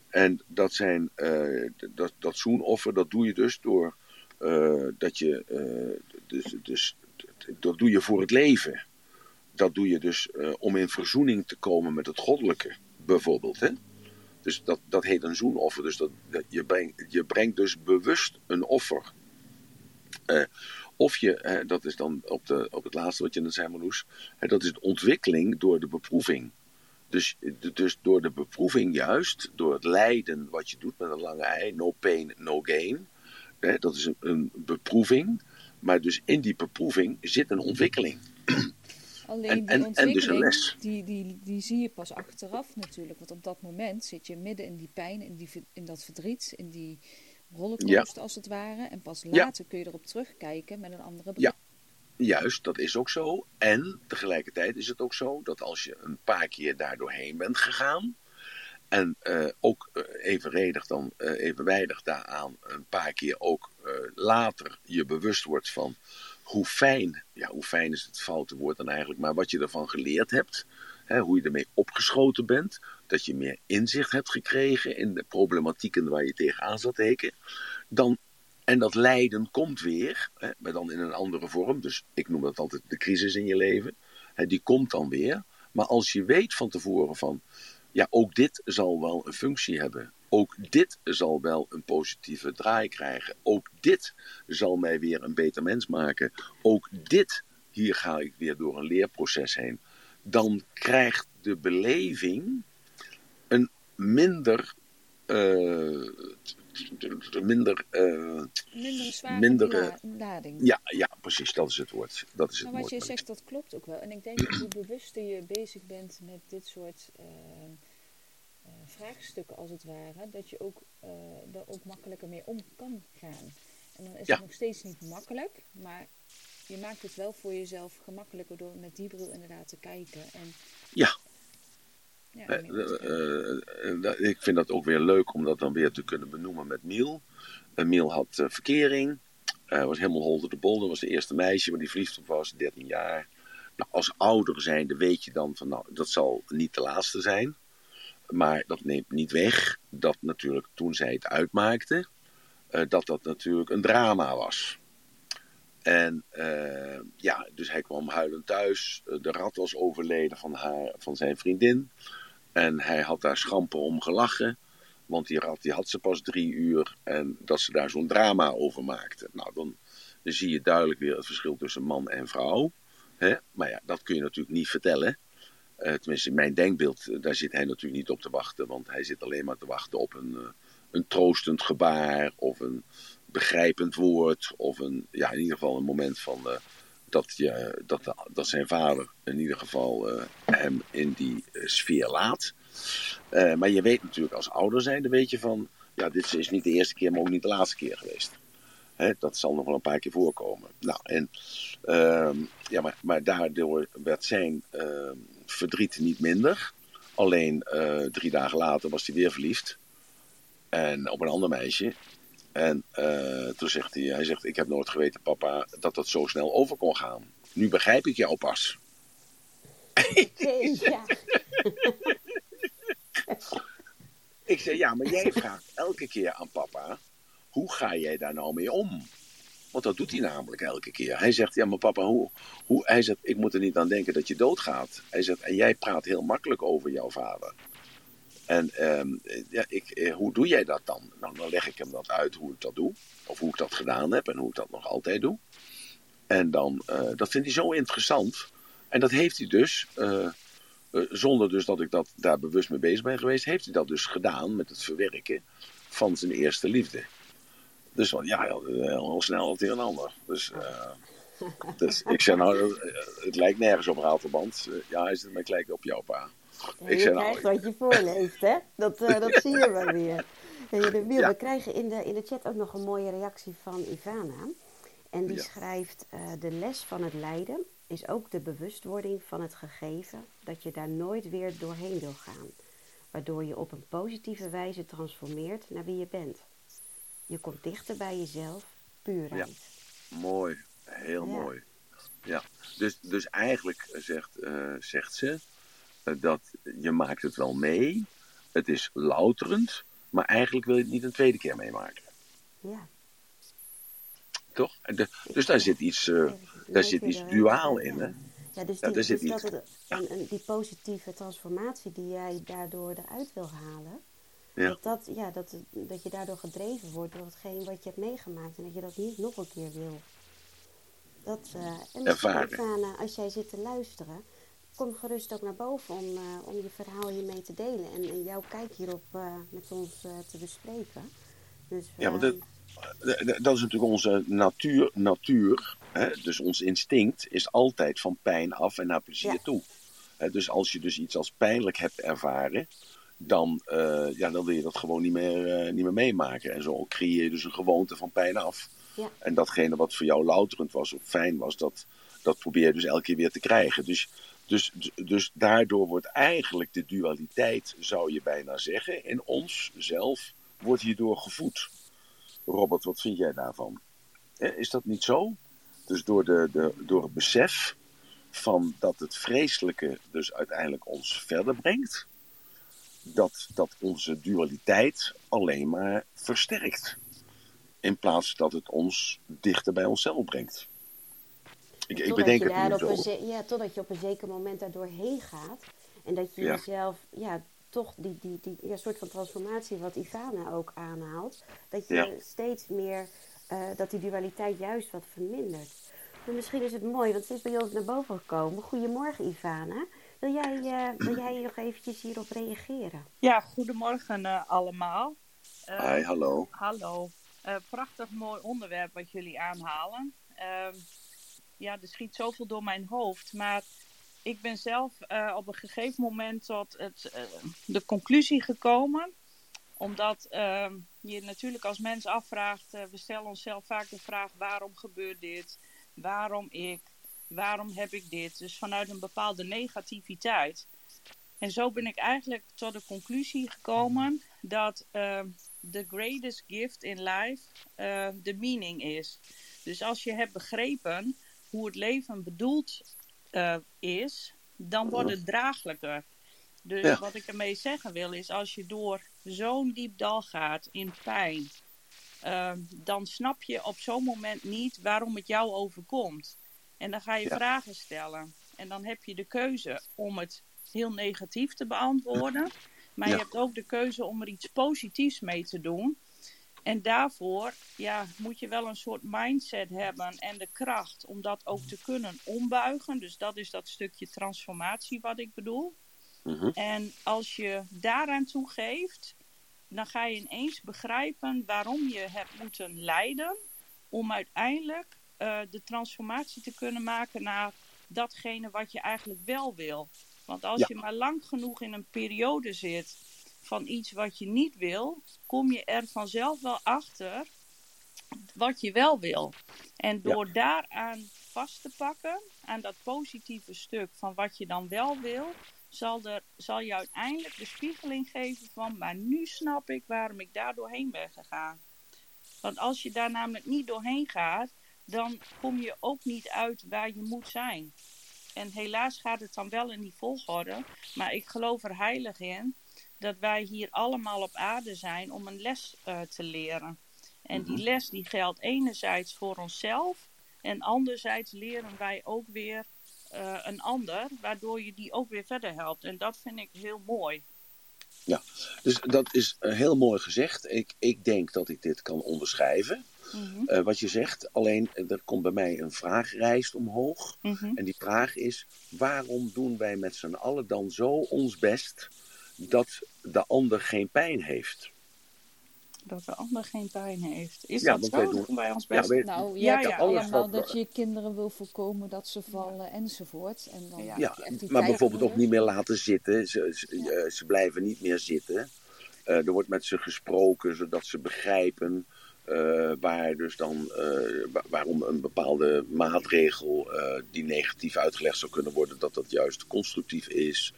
En dat zijn, dat, dat zoenoffer, dat doe je dus door... dat je dus, dus dat doe je voor het leven. Dat doe je dus uh, om in verzoening te komen met het goddelijke, bijvoorbeeld. Hè? Dus dat, dat heet een zoenoffer. Dus dat, je, brengt, je brengt dus bewust een offer. Of je, dat is dan op, de, op het laatste wat je net zei, Marloes, dat is de ontwikkeling door de beproeving. Dus, dus door de beproeving juist, door het lijden wat je doet met een lange ei, no pain, no gain. Hè, dat is een, een beproeving. Maar dus in die beproeving zit een ontwikkeling. Alleen en, die en, dus een les. Die, die, die zie je pas achteraf natuurlijk. Want op dat moment zit je midden in die pijn, in, die, in dat verdriet, in die rollercoaster als het ware. En pas later kun je erop terugkijken met een andere blik. Ja, juist, dat is ook zo. En tegelijkertijd is het ook zo dat als je een paar keer daar doorheen bent gegaan. En uh, ook uh, evenredig dan, uh, evenwijdig daaraan een paar keer ook later je bewust wordt van hoe fijn, ja hoe fijn is het foute woord dan eigenlijk, maar wat je ervan geleerd hebt, hè, hoe je ermee opgeschoten bent, dat je meer inzicht hebt gekregen in de problematieken waar je tegenaan zat teken, dan, en dat lijden komt weer, hè, maar dan in een andere vorm, dus ik noem dat altijd de crisis in je leven, hè, die komt dan weer, maar als je weet van tevoren van, ja, ook dit zal wel een functie hebben. Ook dit zal wel een positieve draai krijgen. Ook dit zal mij weer een beter mens maken. Ook dit, hier ga ik weer door een leerproces heen. Dan krijgt de beleving een minder. Uh, minder, uh, minder zware minder, lading. Ja, ja, precies, dat is het woord. Dat is maar het wat je zegt, dat klopt ook wel. En ik denk dat hoe bewuster je bezig bent met dit soort uh, uh, vraagstukken, als het ware, dat je ook, er ook makkelijker mee om kan gaan. En dan is het nog steeds niet makkelijk, maar je maakt het wel voor jezelf gemakkelijker door met die bril inderdaad te kijken. En, ja, ja, uh, uh, ik vind dat ook weer leuk om dat dan weer te kunnen benoemen met Miel. Miel had verkering, was helemaal holder de bol. Dat was de eerste meisje waar die verliefd op was, 13 jaar. Nou, als ouder zijnde weet je dan van, nou, dat zal niet de laatste zijn. Maar dat neemt niet weg dat natuurlijk toen zij het uitmaakte, dat dat natuurlijk een drama was. En uh, ja, dus hij kwam huilend thuis. De rat was overleden van, haar, van zijn vriendin. En hij had daar schamper om gelachen. Want die die had ze pas drie uur. En dat ze daar zo'n drama over maakte. Nou, dan, zie je duidelijk weer het verschil tussen man en vrouw. Hè? Maar ja, dat kun je natuurlijk niet vertellen. Uh, tenminste, in mijn denkbeeld, daar zit hij natuurlijk niet op te wachten. Want hij zit alleen maar te wachten op een, uh, een troostend gebaar. Of een begrijpend woord. Of een, ja, in ieder geval een moment van dat, je, dat, dat zijn vader in ieder geval uh, hem in die uh, sfeer laat. maar je weet natuurlijk als ouder zijn, dan weet je van, ja, dit is niet de eerste keer, maar ook niet de laatste keer geweest. Hè, dat zal nog wel een paar keer voorkomen. Nou, en, ehm, ja, maar, maar daardoor werd zijn ehm, verdriet niet minder. Alleen drie dagen later was hij weer verliefd. En op een ander meisje. En uh, toen zegt hij, hij zegt, ik heb nooit geweten, papa, dat dat zo snel over kon gaan. Nu begrijp ik jou pas. Ja. ik zei, ja, maar jij vraagt elke keer aan papa, hoe ga jij daar nou mee om? Want dat doet hij namelijk elke keer. Hij zegt, ja, maar papa, hoe, hoe? Hij zegt, ik moet er niet aan denken dat je doodgaat. Hij zegt, en jij praat heel makkelijk over jouw vader. En ehm, ja, ik, eh, hoe doe jij dat dan? Nou, dan leg ik hem dat uit hoe ik dat doe. Of hoe ik dat gedaan heb en hoe ik dat nog altijd doe. En dan, uh, dat vindt hij zo interessant. En dat heeft hij dus eh, zonder dus dat ik dat, daar bewust mee bezig ben geweest, heeft hij dat dus gedaan met het verwerken van zijn eerste liefde. Dus want, ja, al snel het een en ander. Dus, dus ik zeg nou, het lijkt nergens op Ratelband. ja, is het maar gelijk op jouw pa. Ik je nou, krijgt wat je voorleest, hè? Dat, uh, dat zie je wel weer. Ja. We krijgen in de, in de chat ook nog een mooie reactie van Ivana. En die schrijft: uh, De les van het lijden is ook de bewustwording van het gegeven dat je daar nooit weer doorheen wil gaan, waardoor je op een positieve wijze transformeert naar wie je bent. Je komt dichter bij jezelf, puurheid. Ja. Mooi, heel mooi. Ja, dus, dus eigenlijk zegt, uh, zegt ze dat je maakt het wel mee, het is louterend, maar eigenlijk wil je het niet een tweede keer meemaken. Ja. Toch? De, dus daar zit iets, uh, daar zit iets duaal in, hè? Ja, dus, die, ja, dus dat en, die positieve transformatie die jij daardoor eruit wil halen, ja. Dat, dat, ja, dat, dat je daardoor gedreven wordt door hetgeen wat je hebt meegemaakt en dat je dat niet nog een keer wil. Dat, uh, en misschien als jij zit te luisteren, kom gerust ook naar boven om, uh, om je verhaal hiermee te delen en, en jouw kijk hierop uh, met ons te bespreken. Dus, ja, want dat is natuurlijk onze natuur. natuur hè? Dus ons instinct is altijd van pijn af en naar plezier ja. toe. dus als je dus iets als pijnlijk hebt ervaren, dan, ja, dan wil je dat gewoon niet meer, niet meer meemaken. En zo creëer je dus een gewoonte van pijn af. Ja. En datgene wat voor jou louterend was of fijn was, dat, dat probeer je dus elke keer weer te krijgen. Dus, dus, dus daardoor wordt eigenlijk de dualiteit, zou je bijna zeggen, in ons zelf, wordt hierdoor gevoed. Robert, wat vind jij daarvan? Is dat niet zo? Dus door, de, de, door het besef van dat het vreselijke dus uiteindelijk ons verder brengt, dat, dat onze dualiteit alleen maar versterkt. In plaats dat het ons dichter bij onszelf brengt. Ik, ik bedenk het nu zo. ja, totdat je op een zeker moment daar doorheen gaat. En dat je jezelf ja, toch die, die, die ja, soort van transformatie wat Ivana ook aanhaalt. Dat je steeds meer, uh, dat die dualiteit juist wat vermindert. Maar misschien is het mooi, want ze is bij ons naar boven gekomen. Goedemorgen Ivana. Wil jij, uh, wil jij nog eventjes hierop reageren? Ja, goedemorgen uh, allemaal. Hi, hallo. Hallo. prachtig mooi onderwerp wat jullie aanhalen. Ehm, ja, er schiet zoveel door mijn hoofd. Maar ik ben zelf uh, op een gegeven moment tot het, uh, de conclusie gekomen. Omdat uh, je natuurlijk als mens afvraagt, we stellen onszelf vaak de vraag waarom gebeurt dit? Waarom ik? Waarom heb ik dit? Dus vanuit een bepaalde negativiteit. En zo ben ik eigenlijk tot de conclusie gekomen dat the greatest gift in life de meaning is. Dus als je hebt begrepen hoe het leven bedoeld uh, is, dan wordt het draaglijker. Dus ja. wat ik ermee zeggen wil is, als je door zo'n diep dal gaat in pijn, uh, dan snap je op zo'n moment niet waarom het jou overkomt. En dan ga je ja. vragen stellen. En dan heb je de keuze om het heel negatief te beantwoorden. Maar ja. je hebt ook de keuze om er iets positiefs mee te doen. En daarvoor ja, moet je wel een soort mindset hebben en de kracht om dat ook te kunnen ombuigen. Dus dat is dat stukje transformatie wat ik bedoel. Mm-hmm. En als je daaraan toegeeft, dan ga je ineens begrijpen waarom je hebt moeten lijden om uiteindelijk uh, de transformatie te kunnen maken naar datgene wat je eigenlijk wel wil. Want als ja. je maar lang genoeg in een periode zit van iets wat je niet wil, kom je er vanzelf wel achter wat je wel wil. En door ja. daaraan vast te pakken, aan dat positieve stuk van wat je dan wel wil, zal, er, zal je uiteindelijk de spiegeling geven van, maar nu snap ik waarom ik daar doorheen ben gegaan. Want als je daar namelijk niet doorheen gaat, dan kom je ook niet uit waar je moet zijn. En helaas gaat het dan wel in die volgorde, maar ik geloof er heilig in dat wij hier allemaal op aarde zijn om een les uh, te leren. En die les die geldt enerzijds voor onszelf en anderzijds leren wij ook weer uh, een ander, waardoor je die ook weer verder helpt. En dat vind ik heel mooi. Ja, dus dat is heel mooi gezegd. Ik, ik denk dat ik dit kan onderschrijven. Mhm. eh, wat je zegt. Alleen er komt bij mij een vraagrijst omhoog. Mhm. En die vraag is: waarom doen wij met z'n allen dan zo ons best dat de ander geen pijn heeft? Dat de ander geen pijn heeft. Is Ja, dat zo? wij doen- wij ons Ja, best? wij- Nou, je Ja, hebt ja, allemaal dat je je kinderen wil voorkomen dat ze vallen enzovoort. En dan Ja. Ja, maar bijvoorbeeld ook niet meer laten zitten. Ze, ze, Ja. eh, ze blijven niet meer zitten. Eh, er wordt met ze gesproken zodat ze begrijpen eh, waar dus dan, eh, wa- waarom een bepaalde maatregel eh, die negatief uitgelegd zou kunnen worden, dat dat juist constructief is.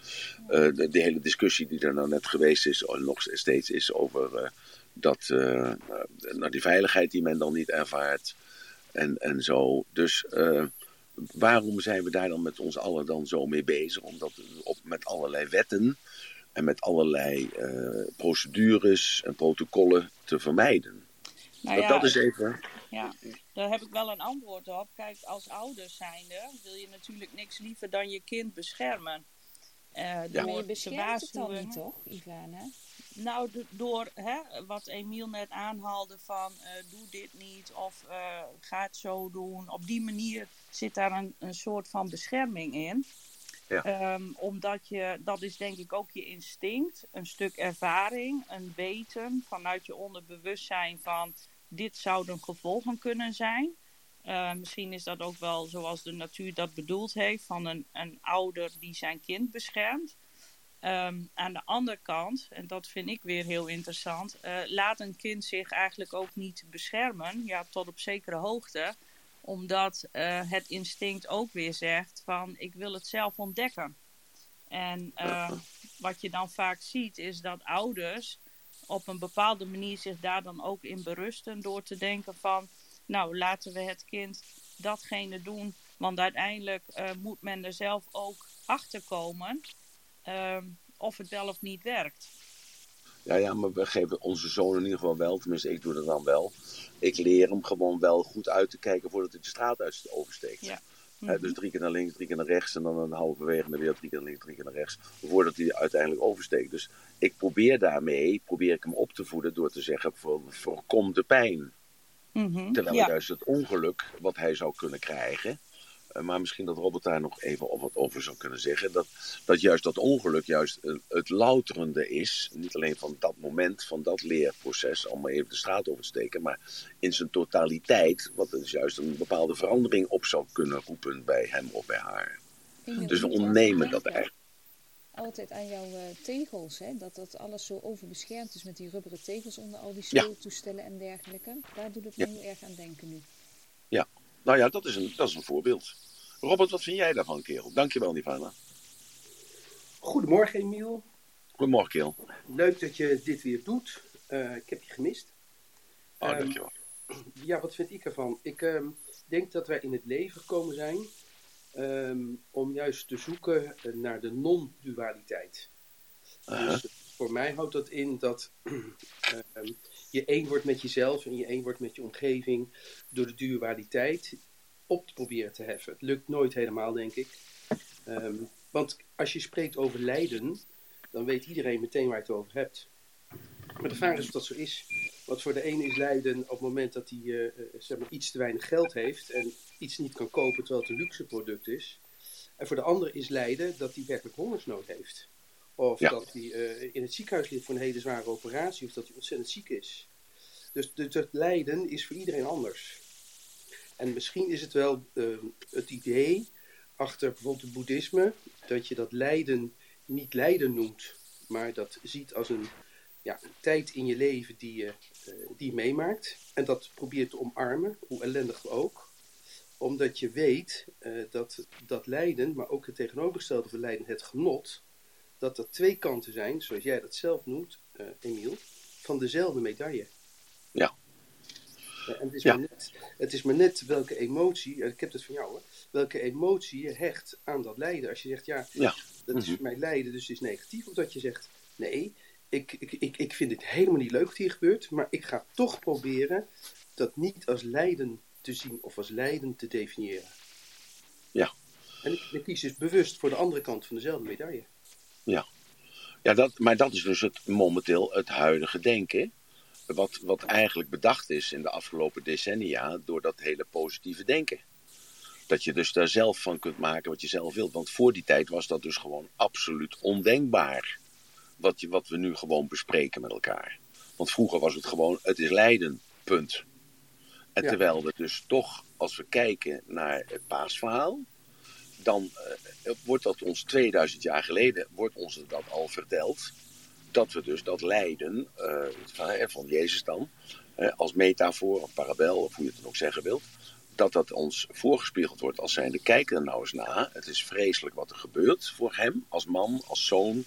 De, de hele discussie die er nou net geweest is, en nog steeds is over dat, nou, die veiligheid die men dan niet ervaart. En, en zo. Dus waarom zijn we daar dan met ons allen dan zo mee bezig? Omdat op, met allerlei wetten en met allerlei procedures en protocollen te vermijden. Nou dat, ja, dat is even. Ja, daar heb ik wel een antwoord op. Kijk, als ouders zijnde wil je natuurlijk niks liever dan je kind beschermen. Eh, Ja. door Maar je te beschermt het dan niet, toch, Ivana? Nou, do- door hè, wat Emiel net aanhaalde van eh, doe dit niet of eh, ga het zo doen. Op die manier zit daar een, een soort van bescherming in. Ja. Ehm, omdat je, dat is denk ik ook je instinct, een stuk ervaring, een weten vanuit je onderbewustzijn van dit zouden gevolgen kunnen zijn. Eh, misschien is dat ook wel zoals de natuur dat bedoeld heeft, van een, een ouder die zijn kind beschermt. Ehm, aan de andere kant, en dat vind ik weer heel interessant, eh, laat een kind zich eigenlijk ook niet beschermen, ja, tot op zekere hoogte, omdat eh, het instinct ook weer zegt van ik wil het zelf ontdekken. En eh, wat je dan vaak ziet is dat ouders op een bepaalde manier zich daar dan ook in berusten door te denken van nou laten we het kind datgene doen, want uiteindelijk eh, moet men er zelf ook achter komen ehm, of het wel of niet werkt. Ja, ja, maar we geven onze zoon in ieder geval wel, tenminste ik doe dat dan wel. Ik leer hem gewoon wel goed uit te kijken voordat hij de straat uit oversteekt. Ja. Eh, dus drie keer naar links, drie keer naar rechts en dan een halverwege weer drie keer naar links, drie keer naar rechts. Voordat hij uiteindelijk oversteekt. Dus ik probeer daarmee, probeer ik hem op te voeden door te zeggen, voor, voorkom de pijn. Mhm. Terwijl ja. juist het ongeluk wat hij zou kunnen krijgen. Eh, Maar misschien dat Robert daar nog even wat over zou kunnen zeggen. Dat, dat juist dat ongeluk juist eh, het louterende is. Niet alleen van dat moment, van dat leerproces. Om maar even de straat over te steken. Maar in zijn totaliteit. Wat dus juist een bepaalde verandering op zou kunnen roepen bij hem of bij haar. Dus we ontnemen dat eigenlijk. Altijd aan jouw eh, tegels, hè? dat dat alles zo overbeschermd is met die rubberen tegels onder al die Ja. speeltoestellen en dergelijke. Daar doet het Ja. heel erg aan denken nu. Nou ja, dat is een, dat is een voorbeeld. Robert, wat vind jij daarvan, kerel? Dankjewel, Nivana. Goedemorgen, Emiel. Goedemorgen, kerel. Leuk dat je dit weer doet. Eh, ik heb je gemist. Oh, dankjewel. Ja, wat vind ik ervan? Ik ehm, denk dat wij in het leven gekomen zijn ehm, om juist te zoeken eh, naar de non-dualiteit. Dus voor mij houdt dat in dat je één wordt met jezelf en je één wordt met je omgeving door de dualiteit op te proberen te heffen. Het lukt nooit helemaal, denk ik. Ehm, want als je spreekt over lijden, dan weet iedereen meteen waar je het over hebt. Maar de vraag is of dat zo is. Want voor de ene is lijden op het moment dat hij eh, eh, zeg maar iets te weinig geld heeft en iets niet kan kopen terwijl het een luxe product is. En voor de andere is lijden dat hij werkelijk hongersnood heeft. Of Ja. dat hij eh, in het ziekenhuis ligt voor een hele zware operatie, of dat hij ontzettend ziek is. Dus, dus het lijden is voor iedereen anders. En misschien is het wel eh, het idee achter bijvoorbeeld het boeddhisme, dat je dat lijden niet lijden noemt, maar dat ziet als een ja, tijd in je leven die je, eh, die je meemaakt. En dat probeert te omarmen, hoe ellendig ook. Omdat je weet eh, dat dat lijden, maar ook het tegenovergestelde van lijden, het genot, dat er twee kanten zijn, zoals jij dat zelf noemt, eh, Emiel, van dezelfde medaille. Ja. Eh, en het is, Ja. maar net, het is maar net welke emotie, eh, ik heb het van jou hoor, welke emotie je hecht aan dat lijden. Als je zegt, ja, Ja. dat is Mhm. mijn lijden, dus het is negatief. Of dat je zegt, nee, ik, ik, ik, ik vind het helemaal niet leuk wat hier gebeurt, maar ik ga toch proberen dat niet als lijden te zien of als lijden te definiëren. Ja. En ik, ik kies dus bewust voor de andere kant van dezelfde medaille. Ja, dat, maar dat is dus het, momenteel het huidige denken. wat, wat eigenlijk bedacht is in de afgelopen decennia door dat hele positieve denken. Dat je dus daar zelf van kunt maken wat je zelf wilt. Want voor die tijd was dat dus gewoon absoluut ondenkbaar. Wat, je, wat we nu gewoon bespreken met elkaar. Want vroeger was het gewoon, het is lijden, punt. En Ja. terwijl we dus toch, als we kijken naar het paasverhaal, dan eh, wordt dat ons 2000 jaar geleden, wordt ons dat al verteld. Dat we dus dat lijden eh, van, Jezus dan, als metafoor, of parabel, of hoe je het dan ook zeggen wilt, dat dat ons voorgespiegeld wordt als zijnde, kijk er nou eens na. Het is vreselijk wat er gebeurt voor hem, als man, als zoon,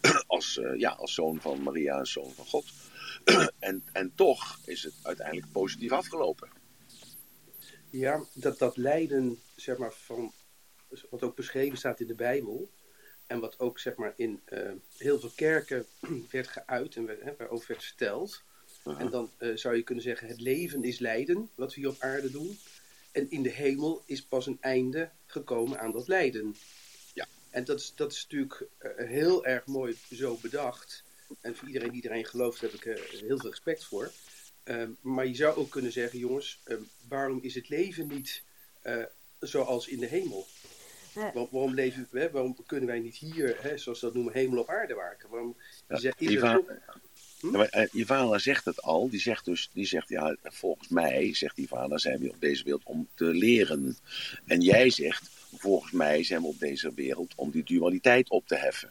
als, eh, ja, als zoon van Maria en zoon van God. en, en toch is het uiteindelijk positief afgelopen. Ja, dat, dat lijden, zeg maar, van, wat ook beschreven staat in de Bijbel. En wat ook, zeg maar, in eh, heel veel kerken werd geuit en werd, hè, waarover werd verteld. En dan eh, zou je kunnen zeggen, het leven is lijden, wat we hier op aarde doen. En in de hemel is pas een einde gekomen aan dat lijden. Ja. En dat is, dat is natuurlijk eh, heel erg mooi zo bedacht. En voor iedereen die erin gelooft, heb ik heel veel respect voor. Ehm, maar je zou ook kunnen zeggen, jongens, ehm, waarom is het leven niet zoals in de hemel? Waar- waarom, leven, we, waarom kunnen wij niet hier, hè, zoals ze dat noemen, hemel op aarde werken? Waarom Ja, die Ja, maar, eh, je vader zegt het al. Die zegt dus, die zegt, ja, volgens mij, zegt die vader, zijn we op deze wereld om te leren. En jij zegt, volgens mij zijn we op deze wereld om die dualiteit op te heffen.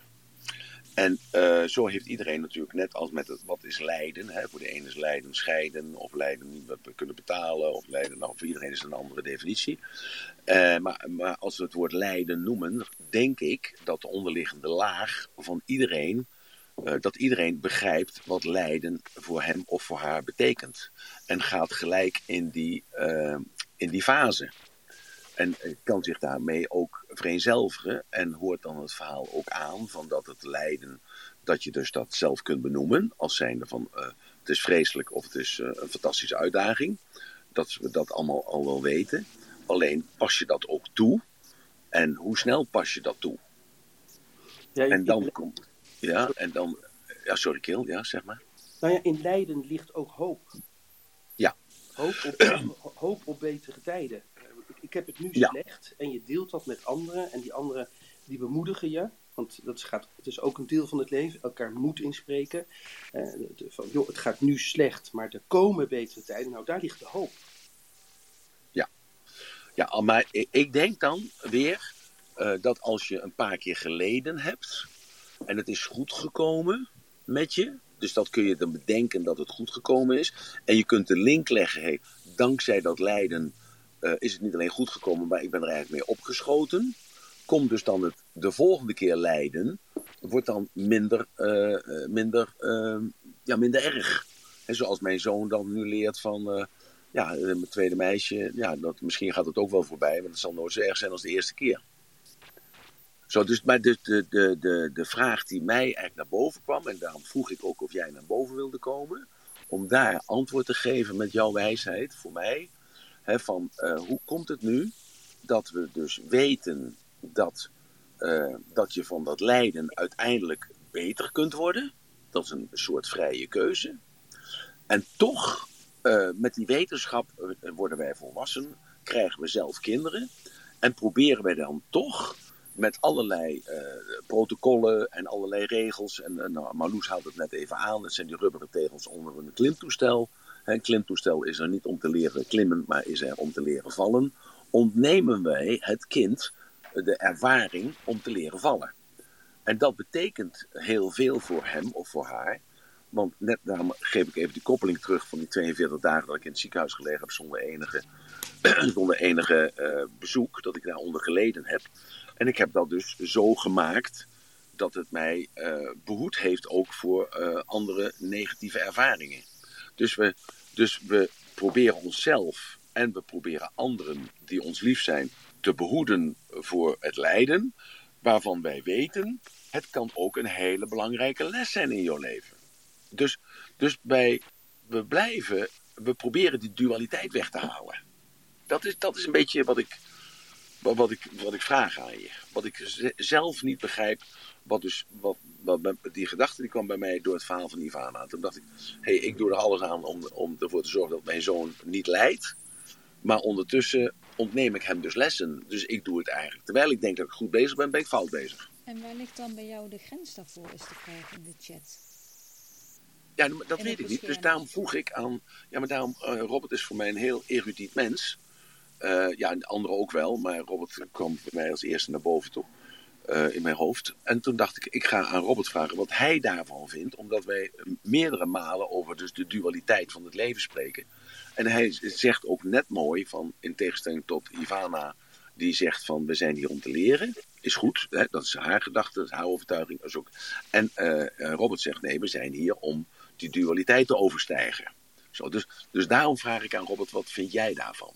En eh, zo heeft iedereen natuurlijk, net als met het wat is lijden. Hè? Voor de ene is lijden scheiden, of lijden niet kunnen betalen, of lijden, nou, voor iedereen is het een andere definitie. Eh, maar, maar als we het woord lijden noemen, denk ik dat de onderliggende laag van iedereen eh, dat iedereen begrijpt wat lijden voor hem of voor haar betekent. En gaat gelijk in die, in die fase. En eh, kan zich daarmee ook vereenzelvigen. En hoort dan het verhaal ook aan van dat het lijden, dat je dus dat zelf kunt benoemen. Als zijnde van eh, het is vreselijk of het is eh, een fantastische uitdaging. Dat we dat allemaal al wel weten. Alleen pas je dat ook toe. En hoe snel pas je dat toe? Ja, En dan komt. Ja, en dan. Ja, sorry, Kil, ja, zeg maar. Nou ja, in lijden ligt ook hoop. Ja. Hoop op, hoop op betere tijden. Ik, heb het nu Ja. slecht en je deelt dat met anderen en die anderen die bemoedigen je. Want dat gaat, het is ook een deel van het leven, elkaar moed inspreken. De- van, joh, het gaat nu slecht, maar er komen betere tijden. Nou, daar ligt de hoop. Ja, maar i- ik denk dan weer eh, dat als je een paar keer geleden hebt en het is goed gekomen met je, dus dat kun je dan bedenken dat het goed gekomen is, en je kunt de link leggen, hey, dankzij dat lijden eh, is het niet alleen goed gekomen, maar ik ben er eigenlijk mee opgeschoten. Komt dus dan het de volgende keer lijden, wordt dan minder, eh, eh, minder, ja, minder erg. En zoals mijn zoon dan nu leert van, ja, mijn tweede meisje, ja, dat, misschien gaat het ook wel voorbij, maar het zal nooit zo erg zijn als de eerste keer. Zo, dus, maar de, de, de, de vraag die mij eigenlijk naar boven kwam, en daarom vroeg ik ook of jij naar boven wilde komen, om daar antwoord te geven met jouw wijsheid voor mij, hè, van eh, hoe komt het nu dat we dus weten dat, eh, dat je van dat lijden uiteindelijk beter kunt worden, dat is een soort vrije keuze, en toch eh, met die wetenschap worden wij volwassen, krijgen we zelf kinderen. En proberen wij dan toch met allerlei eh, protocollen en allerlei regels. En nou, Marloes haalt het net even aan. Dat zijn die rubberen tegels onder een klimtoestel. Een klimtoestel is er niet om te leren klimmen, maar is er om te leren vallen. Ontnemen wij het kind de ervaring om te leren vallen. En dat betekent heel veel voor hem of voor haar. Want net daarom geef ik even die koppeling terug van die 42 dagen dat ik in het ziekenhuis gelegen heb zonder enige, zonder enige eh, bezoek, dat ik daaronder geleden heb. En ik heb dat dus zo gemaakt dat het mij eh, behoed heeft ook voor eh, andere negatieve ervaringen. Dus we, dus we proberen onszelf en we proberen anderen die ons lief zijn te behoeden voor het lijden, waarvan wij weten, het kan ook een hele belangrijke les zijn in jouw leven. Dus, dus wij, we blijven, we proberen die dualiteit weg te halen. Dat is, dat is een beetje wat ik, Wat, ik, wat ik vraag aan je. Wat ik ze- zelf niet begrijp. Wat dus, wat, wat, die gedachte die kwam bij mij door het verhaal van Ivana. Toen dacht ik, hé, hey, ik doe er alles aan om, om ervoor te zorgen dat mijn zoon niet lijdt. Maar ondertussen ontneem ik hem dus lessen. Dus ik doe het eigenlijk. Terwijl ik denk dat ik goed bezig ben, ben ik fout bezig. En waar ligt dan bij jou de grens daarvoor, is de vraag in de chat. Ja, dat weet ik niet. Dus daarom vroeg ik aan. Ja, maar daarom. eh, Robert is voor mij een heel erudiet mens. Eh, ja, en de anderen ook wel. Maar Robert kwam bij mij als eerste naar boven toe. eh, in mijn hoofd. En toen dacht ik, ik ga aan Robert vragen wat hij daarvan vindt. Omdat wij meerdere malen over dus de dualiteit van het leven spreken. En hij zegt ook net mooi, van, in tegenstelling tot Ivana, die zegt van we zijn hier om te leren. Is goed, hè? dat is haar gedachte, haar overtuiging. Ook... En eh, eh, Robert zegt nee, we zijn hier om die dualiteit te overstijgen. Zo, dus, dus daarom vraag ik aan Robert, wat vind jij daarvan?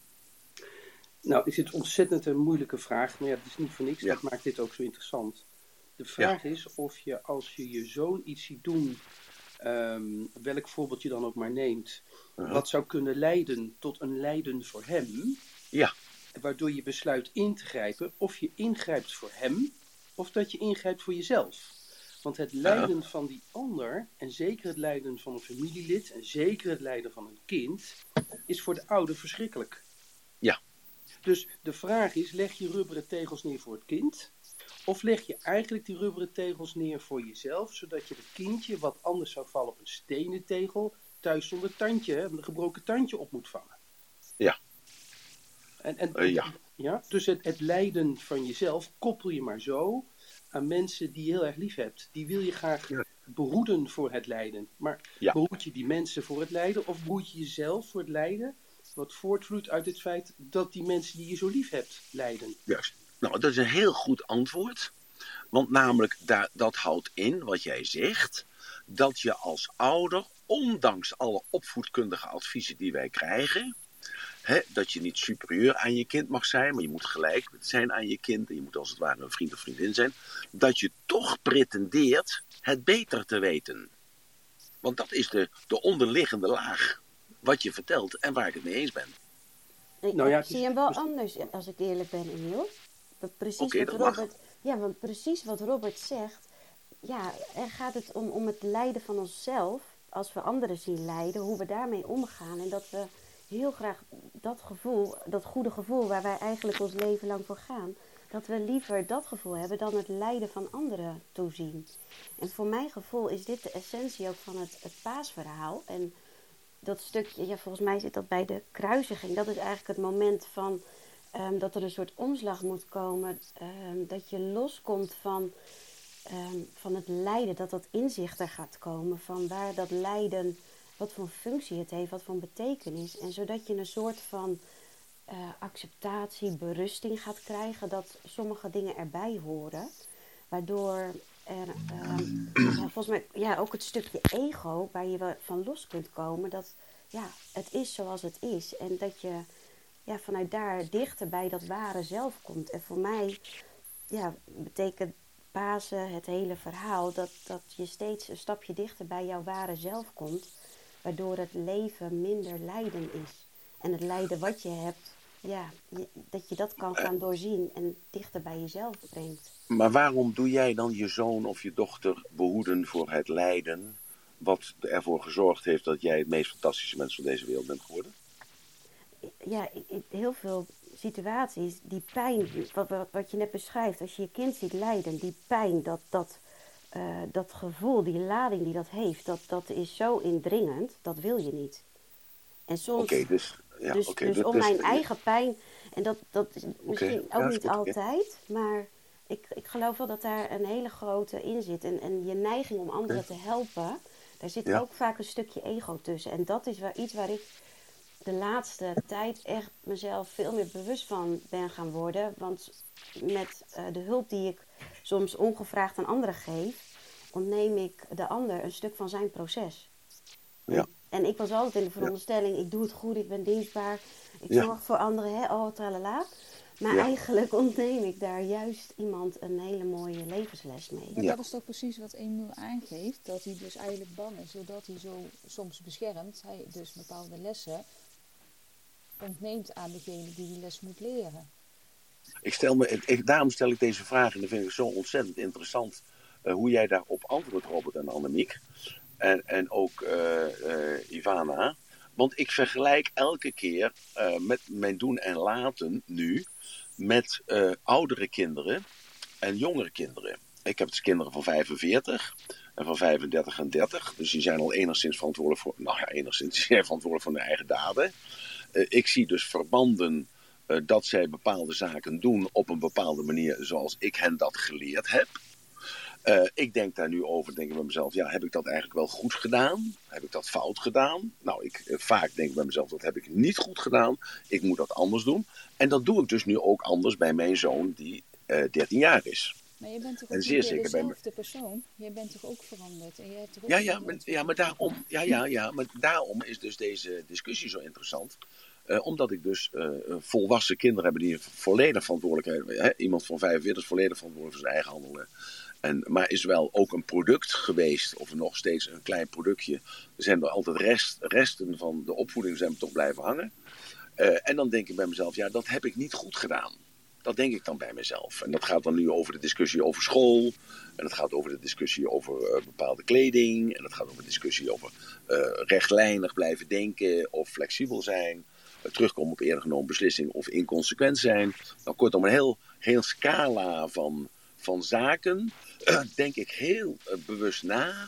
Nou, is het ontzettend een moeilijke vraag, maar ja, het is niet voor niks. Ja. Dat maakt dit ook zo interessant. De vraag is of je als je je zoon iets ziet doen, ehm, welk voorbeeld je dan ook maar neemt, Uh-huh. wat zou kunnen leiden tot een lijden voor hem, Ja, waardoor je besluit in te grijpen, of je ingrijpt voor hem, of dat je ingrijpt voor jezelf. Want het lijden van die ander, en zeker het lijden van een familielid, en zeker het lijden van een kind, is voor de ouder verschrikkelijk. Dus de vraag is, leg je rubberen tegels neer voor het kind? Of leg je eigenlijk die rubberen tegels neer voor jezelf, zodat je het kindje, wat anders zou vallen op een stenen tegel, thuis zonder tandje, een gebroken tandje op moet vangen? Ja. En, en, Eh, ja. ja, dus het, het lijden van jezelf koppel je maar zo aan mensen die je heel erg lief hebt. Die wil je graag Ja. behoeden voor het lijden. Maar Ja. behoed je die mensen voor het lijden of behoed je jezelf voor het lijden? Wat voortvloeit uit het feit dat die mensen die je zo lief hebt lijden. juist. Nou, dat is een heel goed antwoord. Want namelijk, daar, dat houdt in wat jij zegt, dat je als ouder, ondanks alle opvoedkundige adviezen die wij krijgen, hè, dat je niet superieur aan je kind mag zijn, maar je moet gelijk zijn aan je kind en je moet als het ware een vriend of vriendin zijn, dat je toch pretendeert het beter te weten. Want dat is de, de onderliggende laag wat je vertelt en waar ik het mee eens ben. Ik Nou ja, zie hem wel anders, als ik eerlijk ben, Emiel. Dat Precies wat mag. Robert, ja, want precies wat Robert zegt. Ja, er gaat het om, om het lijden van onszelf. Als we anderen zien lijden, hoe we daarmee omgaan. En dat we heel graag dat gevoel, dat goede gevoel waar wij eigenlijk ons leven lang voor gaan. Dat we liever dat gevoel hebben dan het lijden van anderen toezien. En voor mijn gevoel is dit de essentie ook van het, het paasverhaal. En dat stukje, ja, volgens mij zit dat bij de kruisiging. Dat is eigenlijk het moment van ehm, dat er een soort omslag moet komen. ehm, dat je loskomt van, ehm, van het lijden. Dat dat inzicht er gaat komen. Van waar dat lijden, wat voor functie het heeft, wat voor betekenis. En zodat je een soort van eh, acceptatie, berusting gaat krijgen. Dat sommige dingen erbij horen. Waardoor er ehm, volgens mij ja, ook het stukje ego waar je van los kunt komen. Dat ja, het is zoals het is. En dat je ja, vanuit daar dichter bij dat ware zelf komt. En voor mij ja, betekent Pasen, het hele verhaal, dat, dat je steeds een stapje dichter bij jouw ware zelf komt. Waardoor het leven minder lijden is. En het lijden wat je hebt, ja, dat je dat kan gaan doorzien en dichter bij jezelf brengt. Maar waarom doe jij dan je zoon of je dochter behoeden voor het lijden, wat ervoor gezorgd heeft dat jij het meest fantastische mens van deze wereld bent geworden? ja, heel veel situaties, die pijn, wat, wat, wat je net beschrijft, als je je kind ziet lijden, die pijn, dat, dat, eh, dat gevoel, die lading die dat heeft, dat, dat is zo indringend, dat wil je niet. En soms, Oké, dus, ja, dus, dus om mijn eigen pijn, en dat, dat is misschien ook niet goed, altijd, maar ik, ik geloof wel dat daar een hele grote in zit. En, en je neiging om anderen te helpen, daar zit ook vaak een stukje ego tussen. En dat is waar, iets waar ik de laatste tijd echt mezelf veel meer bewust van ben gaan worden. Want met eh, de hulp die ik soms ongevraagd aan anderen geef, ontneem ik de ander een stuk van zijn proces. Ja. En ik was altijd in de veronderstelling, ik doe het goed, ik ben dienstbaar, ik Ja. zorg voor anderen, hè, oh tralala. Maar Ja. eigenlijk ontneem ik daar juist iemand een hele mooie levensles mee. Maar Ja. dat is toch precies wat Emiel aangeeft, dat hij dus eigenlijk bang is, doordat hij zo soms beschermt, hij dus bepaalde lessen ontneemt aan degene die die les moet leren. ik stel me, ik, daarom stel ik deze vraag en dat vind ik zo ontzettend interessant. eh, hoe jij daarop antwoordt, Robert en Annemiek. En, en ook eh, eh, Ivana. Want ik vergelijk elke keer eh, met mijn doen en laten nu met oudere kinderen en jongere kinderen. Ik heb dus kinderen van 45 en van 35 en 30. Dus die zijn al enigszins verantwoordelijk voor, nou ja, enigszins, verantwoordelijk voor hun eigen daden. Ik zie dus verbanden dat zij bepaalde zaken doen op een bepaalde manier zoals ik hen dat geleerd heb. Eh, ik denk daar nu over, denk ik bij mezelf, ja, heb ik dat eigenlijk wel goed gedaan? Heb ik dat fout gedaan? Nou, ik eh, vaak denk bij mezelf, dat heb ik niet goed gedaan. Ik moet dat anders doen. En dat doe ik dus nu ook anders bij mijn zoon, die eh 13 jaar is. Maar je bent toch En ook zeer zeker bij me- dezelfde persoon? Je bent toch ook veranderd? En je hebt toch ook Ja, ja, maar, ja, maar daarom, ja, ja, ja, maar daarom is dus deze discussie zo interessant. Eh, omdat ik dus eh, volwassen kinderen heb die volledig verantwoordelijkheid hè, Iemand van 45 is volledig verantwoordelijk voor zijn eigen handelen. En, maar is wel ook een product geweest, of nog steeds een klein productje. Er zijn er altijd rest, resten van de opvoeding zijn toch blijven hangen. Eh, en dan denk ik bij mezelf, ja, dat heb ik niet goed gedaan. Dat denk ik dan bij mezelf. En dat gaat dan nu over de discussie over school. En dat gaat over de discussie over eh, bepaalde kleding. En dat gaat over de discussie over eh, rechtlijnig blijven denken of flexibel zijn. Terugkomen op eerder genomen beslissing of inconsequent zijn. Nou, kortom, een heel, heel scala van, van zaken. eh, denk ik heel eh, bewust na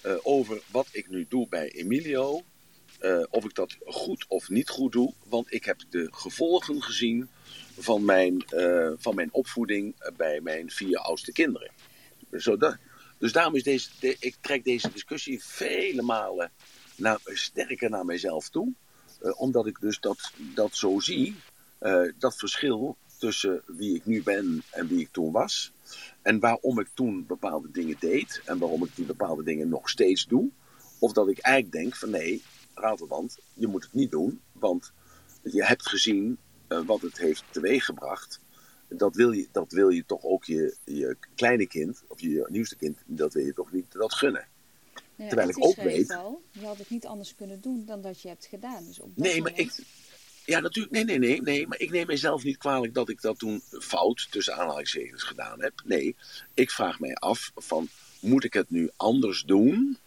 eh, over wat ik nu doe bij Emilio. Of ik dat goed of niet goed doe. Want ik heb de gevolgen gezien van mijn, van mijn opvoeding bij mijn vier oudste kinderen. Dus daarom is deze, de- ik trek deze discussie vele malen naar, sterker naar mijzelf toe. Omdat ik dus dat, dat zo zie. dat verschil tussen wie ik nu ben en wie ik toen was. En waarom ik toen bepaalde dingen deed. En waarom ik die bepaalde dingen nog steeds doe. Of dat ik eigenlijk denk van nee, Ratelband, je moet het niet doen. Want je hebt gezien eh, wat het heeft teweeggebracht. Dat wil je, dat wil je toch ook je, je kleine kind, of je nieuwste kind, dat wil je toch niet dat gunnen. Nou ja, terwijl ik ook weet- al, je had het niet anders kunnen doen dan dat je hebt gedaan. Dus op dat Nee, maar moment- ik. Ja, natuurlijk. Nee, nee, nee, nee. Maar ik neem mezelf niet kwalijk dat ik dat toen fout tussen aanhalingstekens gedaan heb. Nee, ik vraag mij af van moet ik het nu anders doen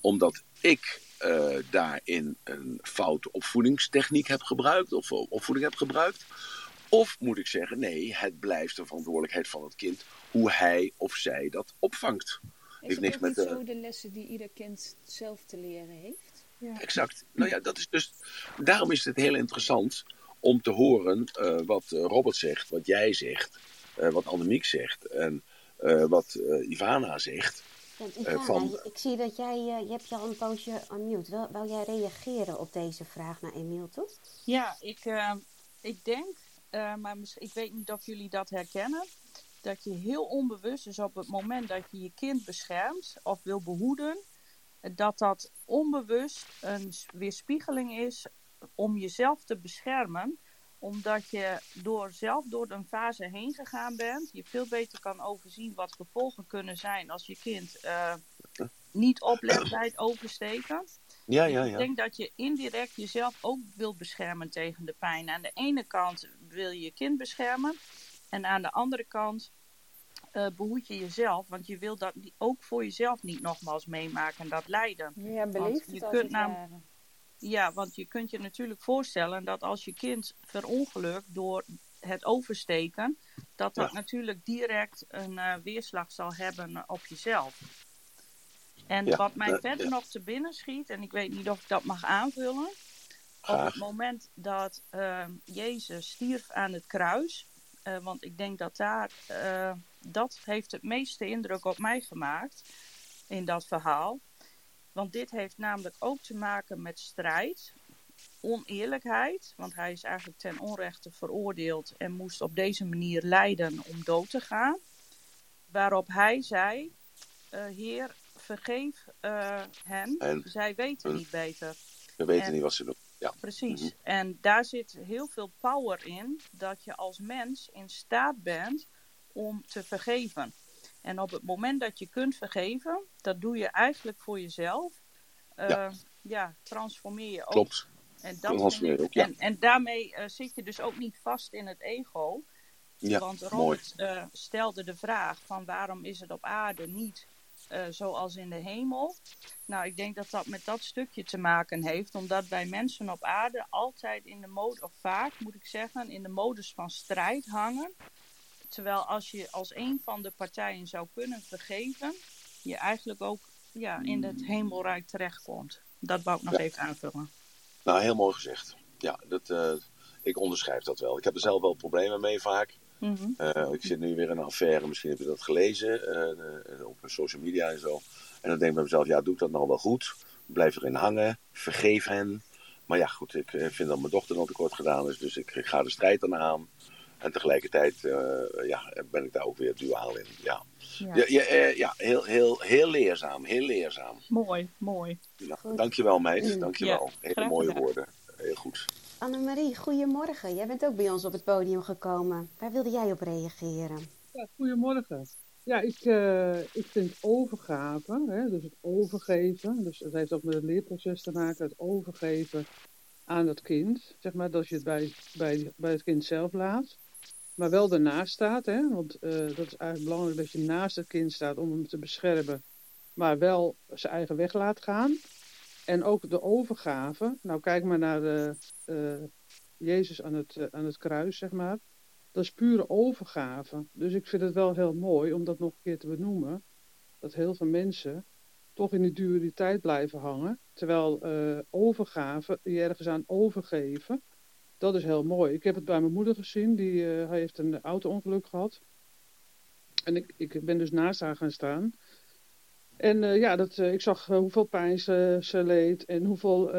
omdat ik eh, daarin een foute opvoedingstechniek heb gebruikt of opvoeding heb gebruikt? Of moet ik zeggen, nee, het blijft de verantwoordelijkheid van het kind hoe hij of zij dat opvangt. Is heeft het niks met, niet eh, zo de lessen die ieder kind zelf te leren heeft? Exact. Nou ja, dat is dus. Daarom is het heel interessant om te horen eh, wat eh, Robert zegt, wat jij zegt, eh, wat Annemiek zegt en eh, wat eh, Ivana zegt. Want Ivana, van- ik zie dat jij, je hebt je al een poosje unmute. Wil, wil jij reageren op deze vraag naar Emiel toe? Ja, ik, eh, ik denk, eh, maar ik weet niet of jullie dat herkennen, dat je heel onbewust, dus op het moment dat je je kind beschermt of wil behoeden, eh, dat dat onbewust een weerspiegeling is om jezelf te beschermen omdat je door, zelf door een fase heen gegaan bent, je veel beter kan overzien wat gevolgen kunnen zijn als je kind eh, niet oplet bij het oversteken. Ja, Dus ja, Ik ja. denk dat je indirect jezelf ook wilt beschermen tegen de pijn. Aan de ene kant wil je je kind beschermen. En aan de andere kant eh, behoed je jezelf. Want je wil dat ook voor jezelf niet nogmaals meemaken, dat lijden. Ja, beleeft je kunt ware. Ja, want je kunt je natuurlijk voorstellen dat als je kind verongelukt door het oversteken, dat dat Ja. natuurlijk direct een eh, weerslag zal hebben op jezelf. En Ja, wat mij dat- verder ja. nog te binnen schiet, en ik weet niet of ik dat mag aanvullen, op het moment dat eh, Jezus stierf aan het kruis, eh, want ik denk dat daar, eh, dat heeft het meeste indruk op mij gemaakt in dat verhaal. Want dit heeft namelijk ook te maken met strijd, oneerlijkheid, want hij is eigenlijk ten onrechte veroordeeld en moest op deze manier lijden om dood te gaan. Waarop hij zei, eh, Heer, vergeef hen, En zij weten niet beter. we weten en- niet wat ze doen. Ja. Precies. Mhm. En daar zit heel veel power in dat je als mens in staat bent om te vergeven. En op het moment dat je kunt vergeven, dat doe je eigenlijk voor jezelf. Eh, Ja. ja. transformeer je ook. Klopt. En, dat Transformeer vind ik- ook, ja. en, en daarmee eh, zit je dus ook niet vast in het ego. Ja, Want. Robert eh, stelde de vraag van waarom is het op aarde niet eh, zoals in de hemel? Nou, ik denk dat dat met dat stukje te maken heeft, omdat wij mensen op aarde altijd in de mode, of vaak moet ik zeggen, in de modus van strijd hangen. Terwijl als je als een van de partijen zou kunnen vergeven, je eigenlijk ook ja, in het hemelrijk terechtkomt. Dat wou ik nog Ja. even aanvullen. Nou, heel mooi gezegd. Ja, dat, eh, ik onderschrijf dat wel. Ik heb er zelf wel problemen mee vaak. Mhm. Eh, ik zit nu weer in een affaire, misschien heb je dat gelezen eh, eh, op social media en zo. En dan denk ik bij mezelf, ja, doe ik dat nou wel goed? Blijf erin hangen, vergeef hen. Maar ja, goed, ik vind dat mijn dochter nog tekort gedaan is, dus ik, ik ga de strijd dan aan. En tegelijkertijd ja, ben ik daar ook weer duaal in. Ja, Ja. ja, ja, ja heel, heel, heel leerzaam, heel leerzaam. Mooi, mooi. Dankjewel meid, dankjewel. Ja, Hele mooie woorden, heel goed. Annemarie, goedemorgen. Jij bent ook bij ons op het podium gekomen. Waar wilde jij op reageren? Ja, goedemorgen. Ja, ik, eh, ik vind overgave, hè, dus het overgeven, dus dat heeft ook met het leerproces te maken, het overgeven aan het kind. Zeg maar dat je het bij, bij, bij het kind zelf laat, maar wel ernaast staat. Hè, want eh, dat is eigenlijk belangrijk dat je naast het kind staat om hem te beschermen, maar wel zijn eigen weg laat gaan. En ook de overgave. Nou, kijk maar naar eh, eh, Jezus aan het, eh, aan het kruis, zeg maar. Dat is pure overgave. Dus ik vind het wel heel mooi om dat nog een keer te benoemen. Dat heel veel mensen toch in die dualiteit blijven hangen. Terwijl eh, overgave, je ergens aan overgeven, dat is heel mooi. Ik heb het bij mijn moeder gezien. Die, hij heeft een auto-ongeluk gehad. En ik, ik ben dus naast haar gaan staan. En eh, ja, dat, eh, ik zag eh, hoeveel pijn ze, ze leed en hoeveel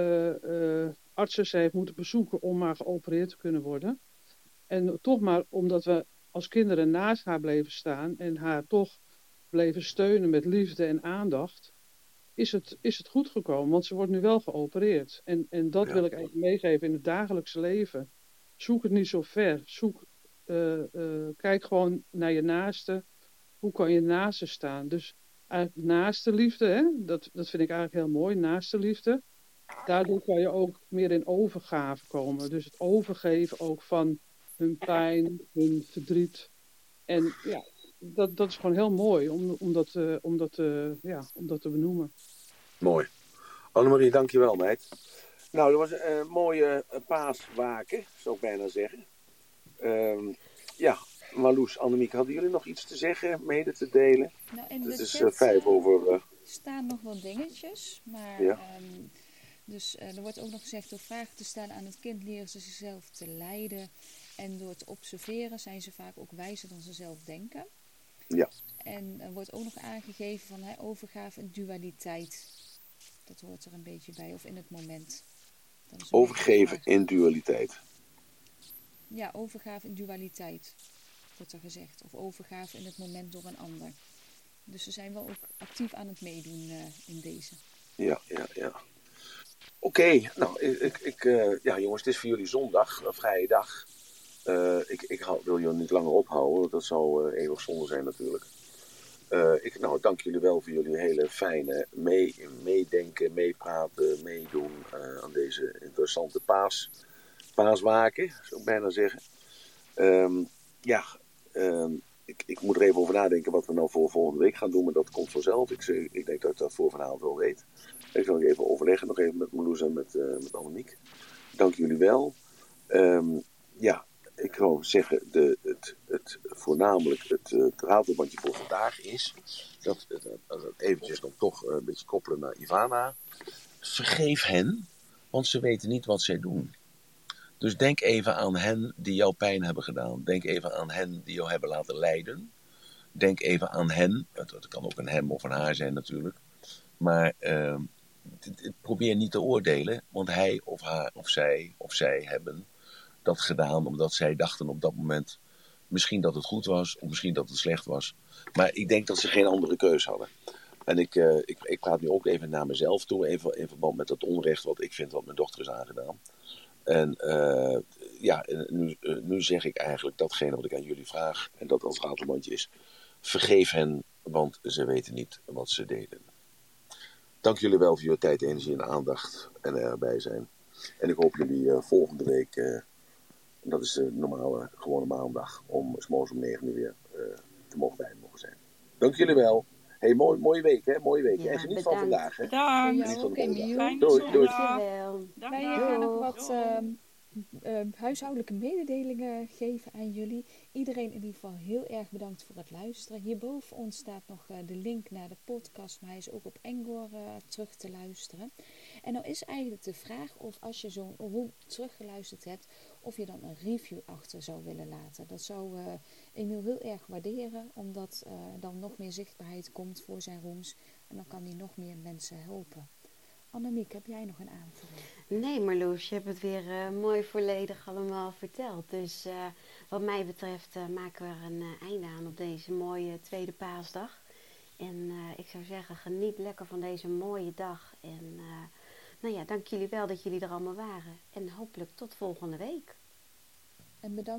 artsen ze heeft moeten bezoeken om maar geopereerd te kunnen worden. En toch maar omdat we als kinderen naast haar bleven staan en haar toch bleven steunen met liefde en aandacht, is het, is het goed gekomen. Want ze wordt nu wel geopereerd. En, en dat Ja. wil ik even meegeven in het dagelijkse leven. Zoek het niet zo ver. Zoek, kijk gewoon naar je naaste. Hoe kan je naaste staan? Dus eigenlijk naaste liefde, hè? Dat, dat vind ik eigenlijk heel mooi, naaste liefde. Daardoor kan je ook meer in overgave komen. Dus het overgeven ook van hun pijn, hun verdriet. En ja, dat, dat is gewoon heel mooi om, om, dat, eh, om, dat, eh, ja, om dat te benoemen. Mooi. Annemarie, dankjewel meid. Nou, dat was een eh, mooie eh, paaswaken, zou ik bijna zeggen. Ehm, ja, Marloes, Annemiek, hadden jullie nog iets te zeggen, mede te delen? Nou, in Het de is eh, vijf eh, over... eh, staan nog wel dingetjes, maar Ja. ehm, dus er wordt ook nog gezegd door vragen te stellen aan het kind leren ze zichzelf te leiden en door te observeren zijn ze vaak ook wijzer dan ze zelf denken. Ja. En er wordt ook nog aangegeven van hè, overgave en dualiteit. Dat hoort er een beetje bij, of in het moment. Overgeven in dualiteit. Ja, overgave in dualiteit, wordt er gezegd. Of overgave in het moment door een ander. Dus ze zijn wel ook actief aan het meedoen eh, in deze. Ja, ja, ja. Oké, nou, ik, ik, eh, ja jongens, het is voor jullie zondag, een vrije dag. Eh, ik ik wil jullie niet langer ophouden, dat zou eeuwig zonde zijn natuurlijk. Ik nou, dank jullie wel voor jullie hele fijne mee, meedenken, meepraten, meedoen aan deze interessante paas, paaswaken, zou ik bijna zeggen. Ehm, ja, ehm, ik, ik moet er even over nadenken wat we nou voor volgende week gaan doen, maar dat komt vanzelf. Ik, zeg- ik denk dat ik dat voor vanavond wel weet. Ik zal even overleggen, nog even met Marloes en met, eh met. Dank jullie wel. Ehm, ja, ik zou zeggen, de, het, het, voornamelijk het, eh, het voor vandaag is, dat, dat, eventjes dan toch eh, een beetje koppelen naar Ivana. Vergeef hen, want ze weten niet wat zij doen. Dus denk even aan hen die jou pijn hebben gedaan. Denk even aan hen die jou hebben laten lijden. Denk even aan hen, het, kan ook een hem of een haar zijn natuurlijk. Maar ehm, probeer niet te oordelen, want hij of haar of zij of zij hebben dat gedaan omdat zij dachten op dat moment misschien dat het goed was of misschien dat het slecht was. Maar ik denk dat ze geen andere keus hadden. En ik, eh, ik, ik praat nu ook even naar mezelf toe, even in verband met het onrecht wat ik vind wat mijn dochter is aangedaan. En eh, ja, nu, eh, nu zeg ik eigenlijk datgene wat ik aan jullie vraag, en dat als ratelbandje is, vergeef hen, want ze weten niet wat ze deden. Dank jullie wel voor je tijd, energie en aandacht en erbij zijn. En ik hoop jullie eh, volgende week dat is de normale, gewone maandag. Om s'morgens om 9 uur weer te mogen bij mogen zijn. Dank jullie wel. Hey, mooi, mooie week, hè? Mooie week. Ja, en geniet bedankt. van vandaag, hè? Bedankt. Ja, Geniet van ook, de Emiel. volgende dag. Doei, doei. Wij gaan nog Doeg. wat ehm, eh, huishoudelijke mededelingen geven aan jullie. Iedereen in ieder geval heel erg bedankt voor het luisteren. Hierboven ons staat nog eh, de link naar de podcast, maar hij is ook op Engor eh, terug te luisteren. En nou is eigenlijk de vraag of als je zo'n roem teruggeluisterd hebt, of je dan een review achter zou willen laten. Dat zou eh, Emiel heel erg waarderen, omdat eh, dan nog meer zichtbaarheid komt voor zijn rooms. En dan kan hij nog meer mensen helpen. Annemiek, heb jij nog een aanvulling? Nee, Marloes, je hebt het weer eh, mooi volledig allemaal verteld. Dus wat mij betreft maken we er een einde aan op deze mooie tweede paasdag. En ik zou zeggen, geniet lekker van deze mooie dag. En nou ja, dank jullie wel dat jullie er allemaal waren. En hopelijk tot volgende week. En bedankt.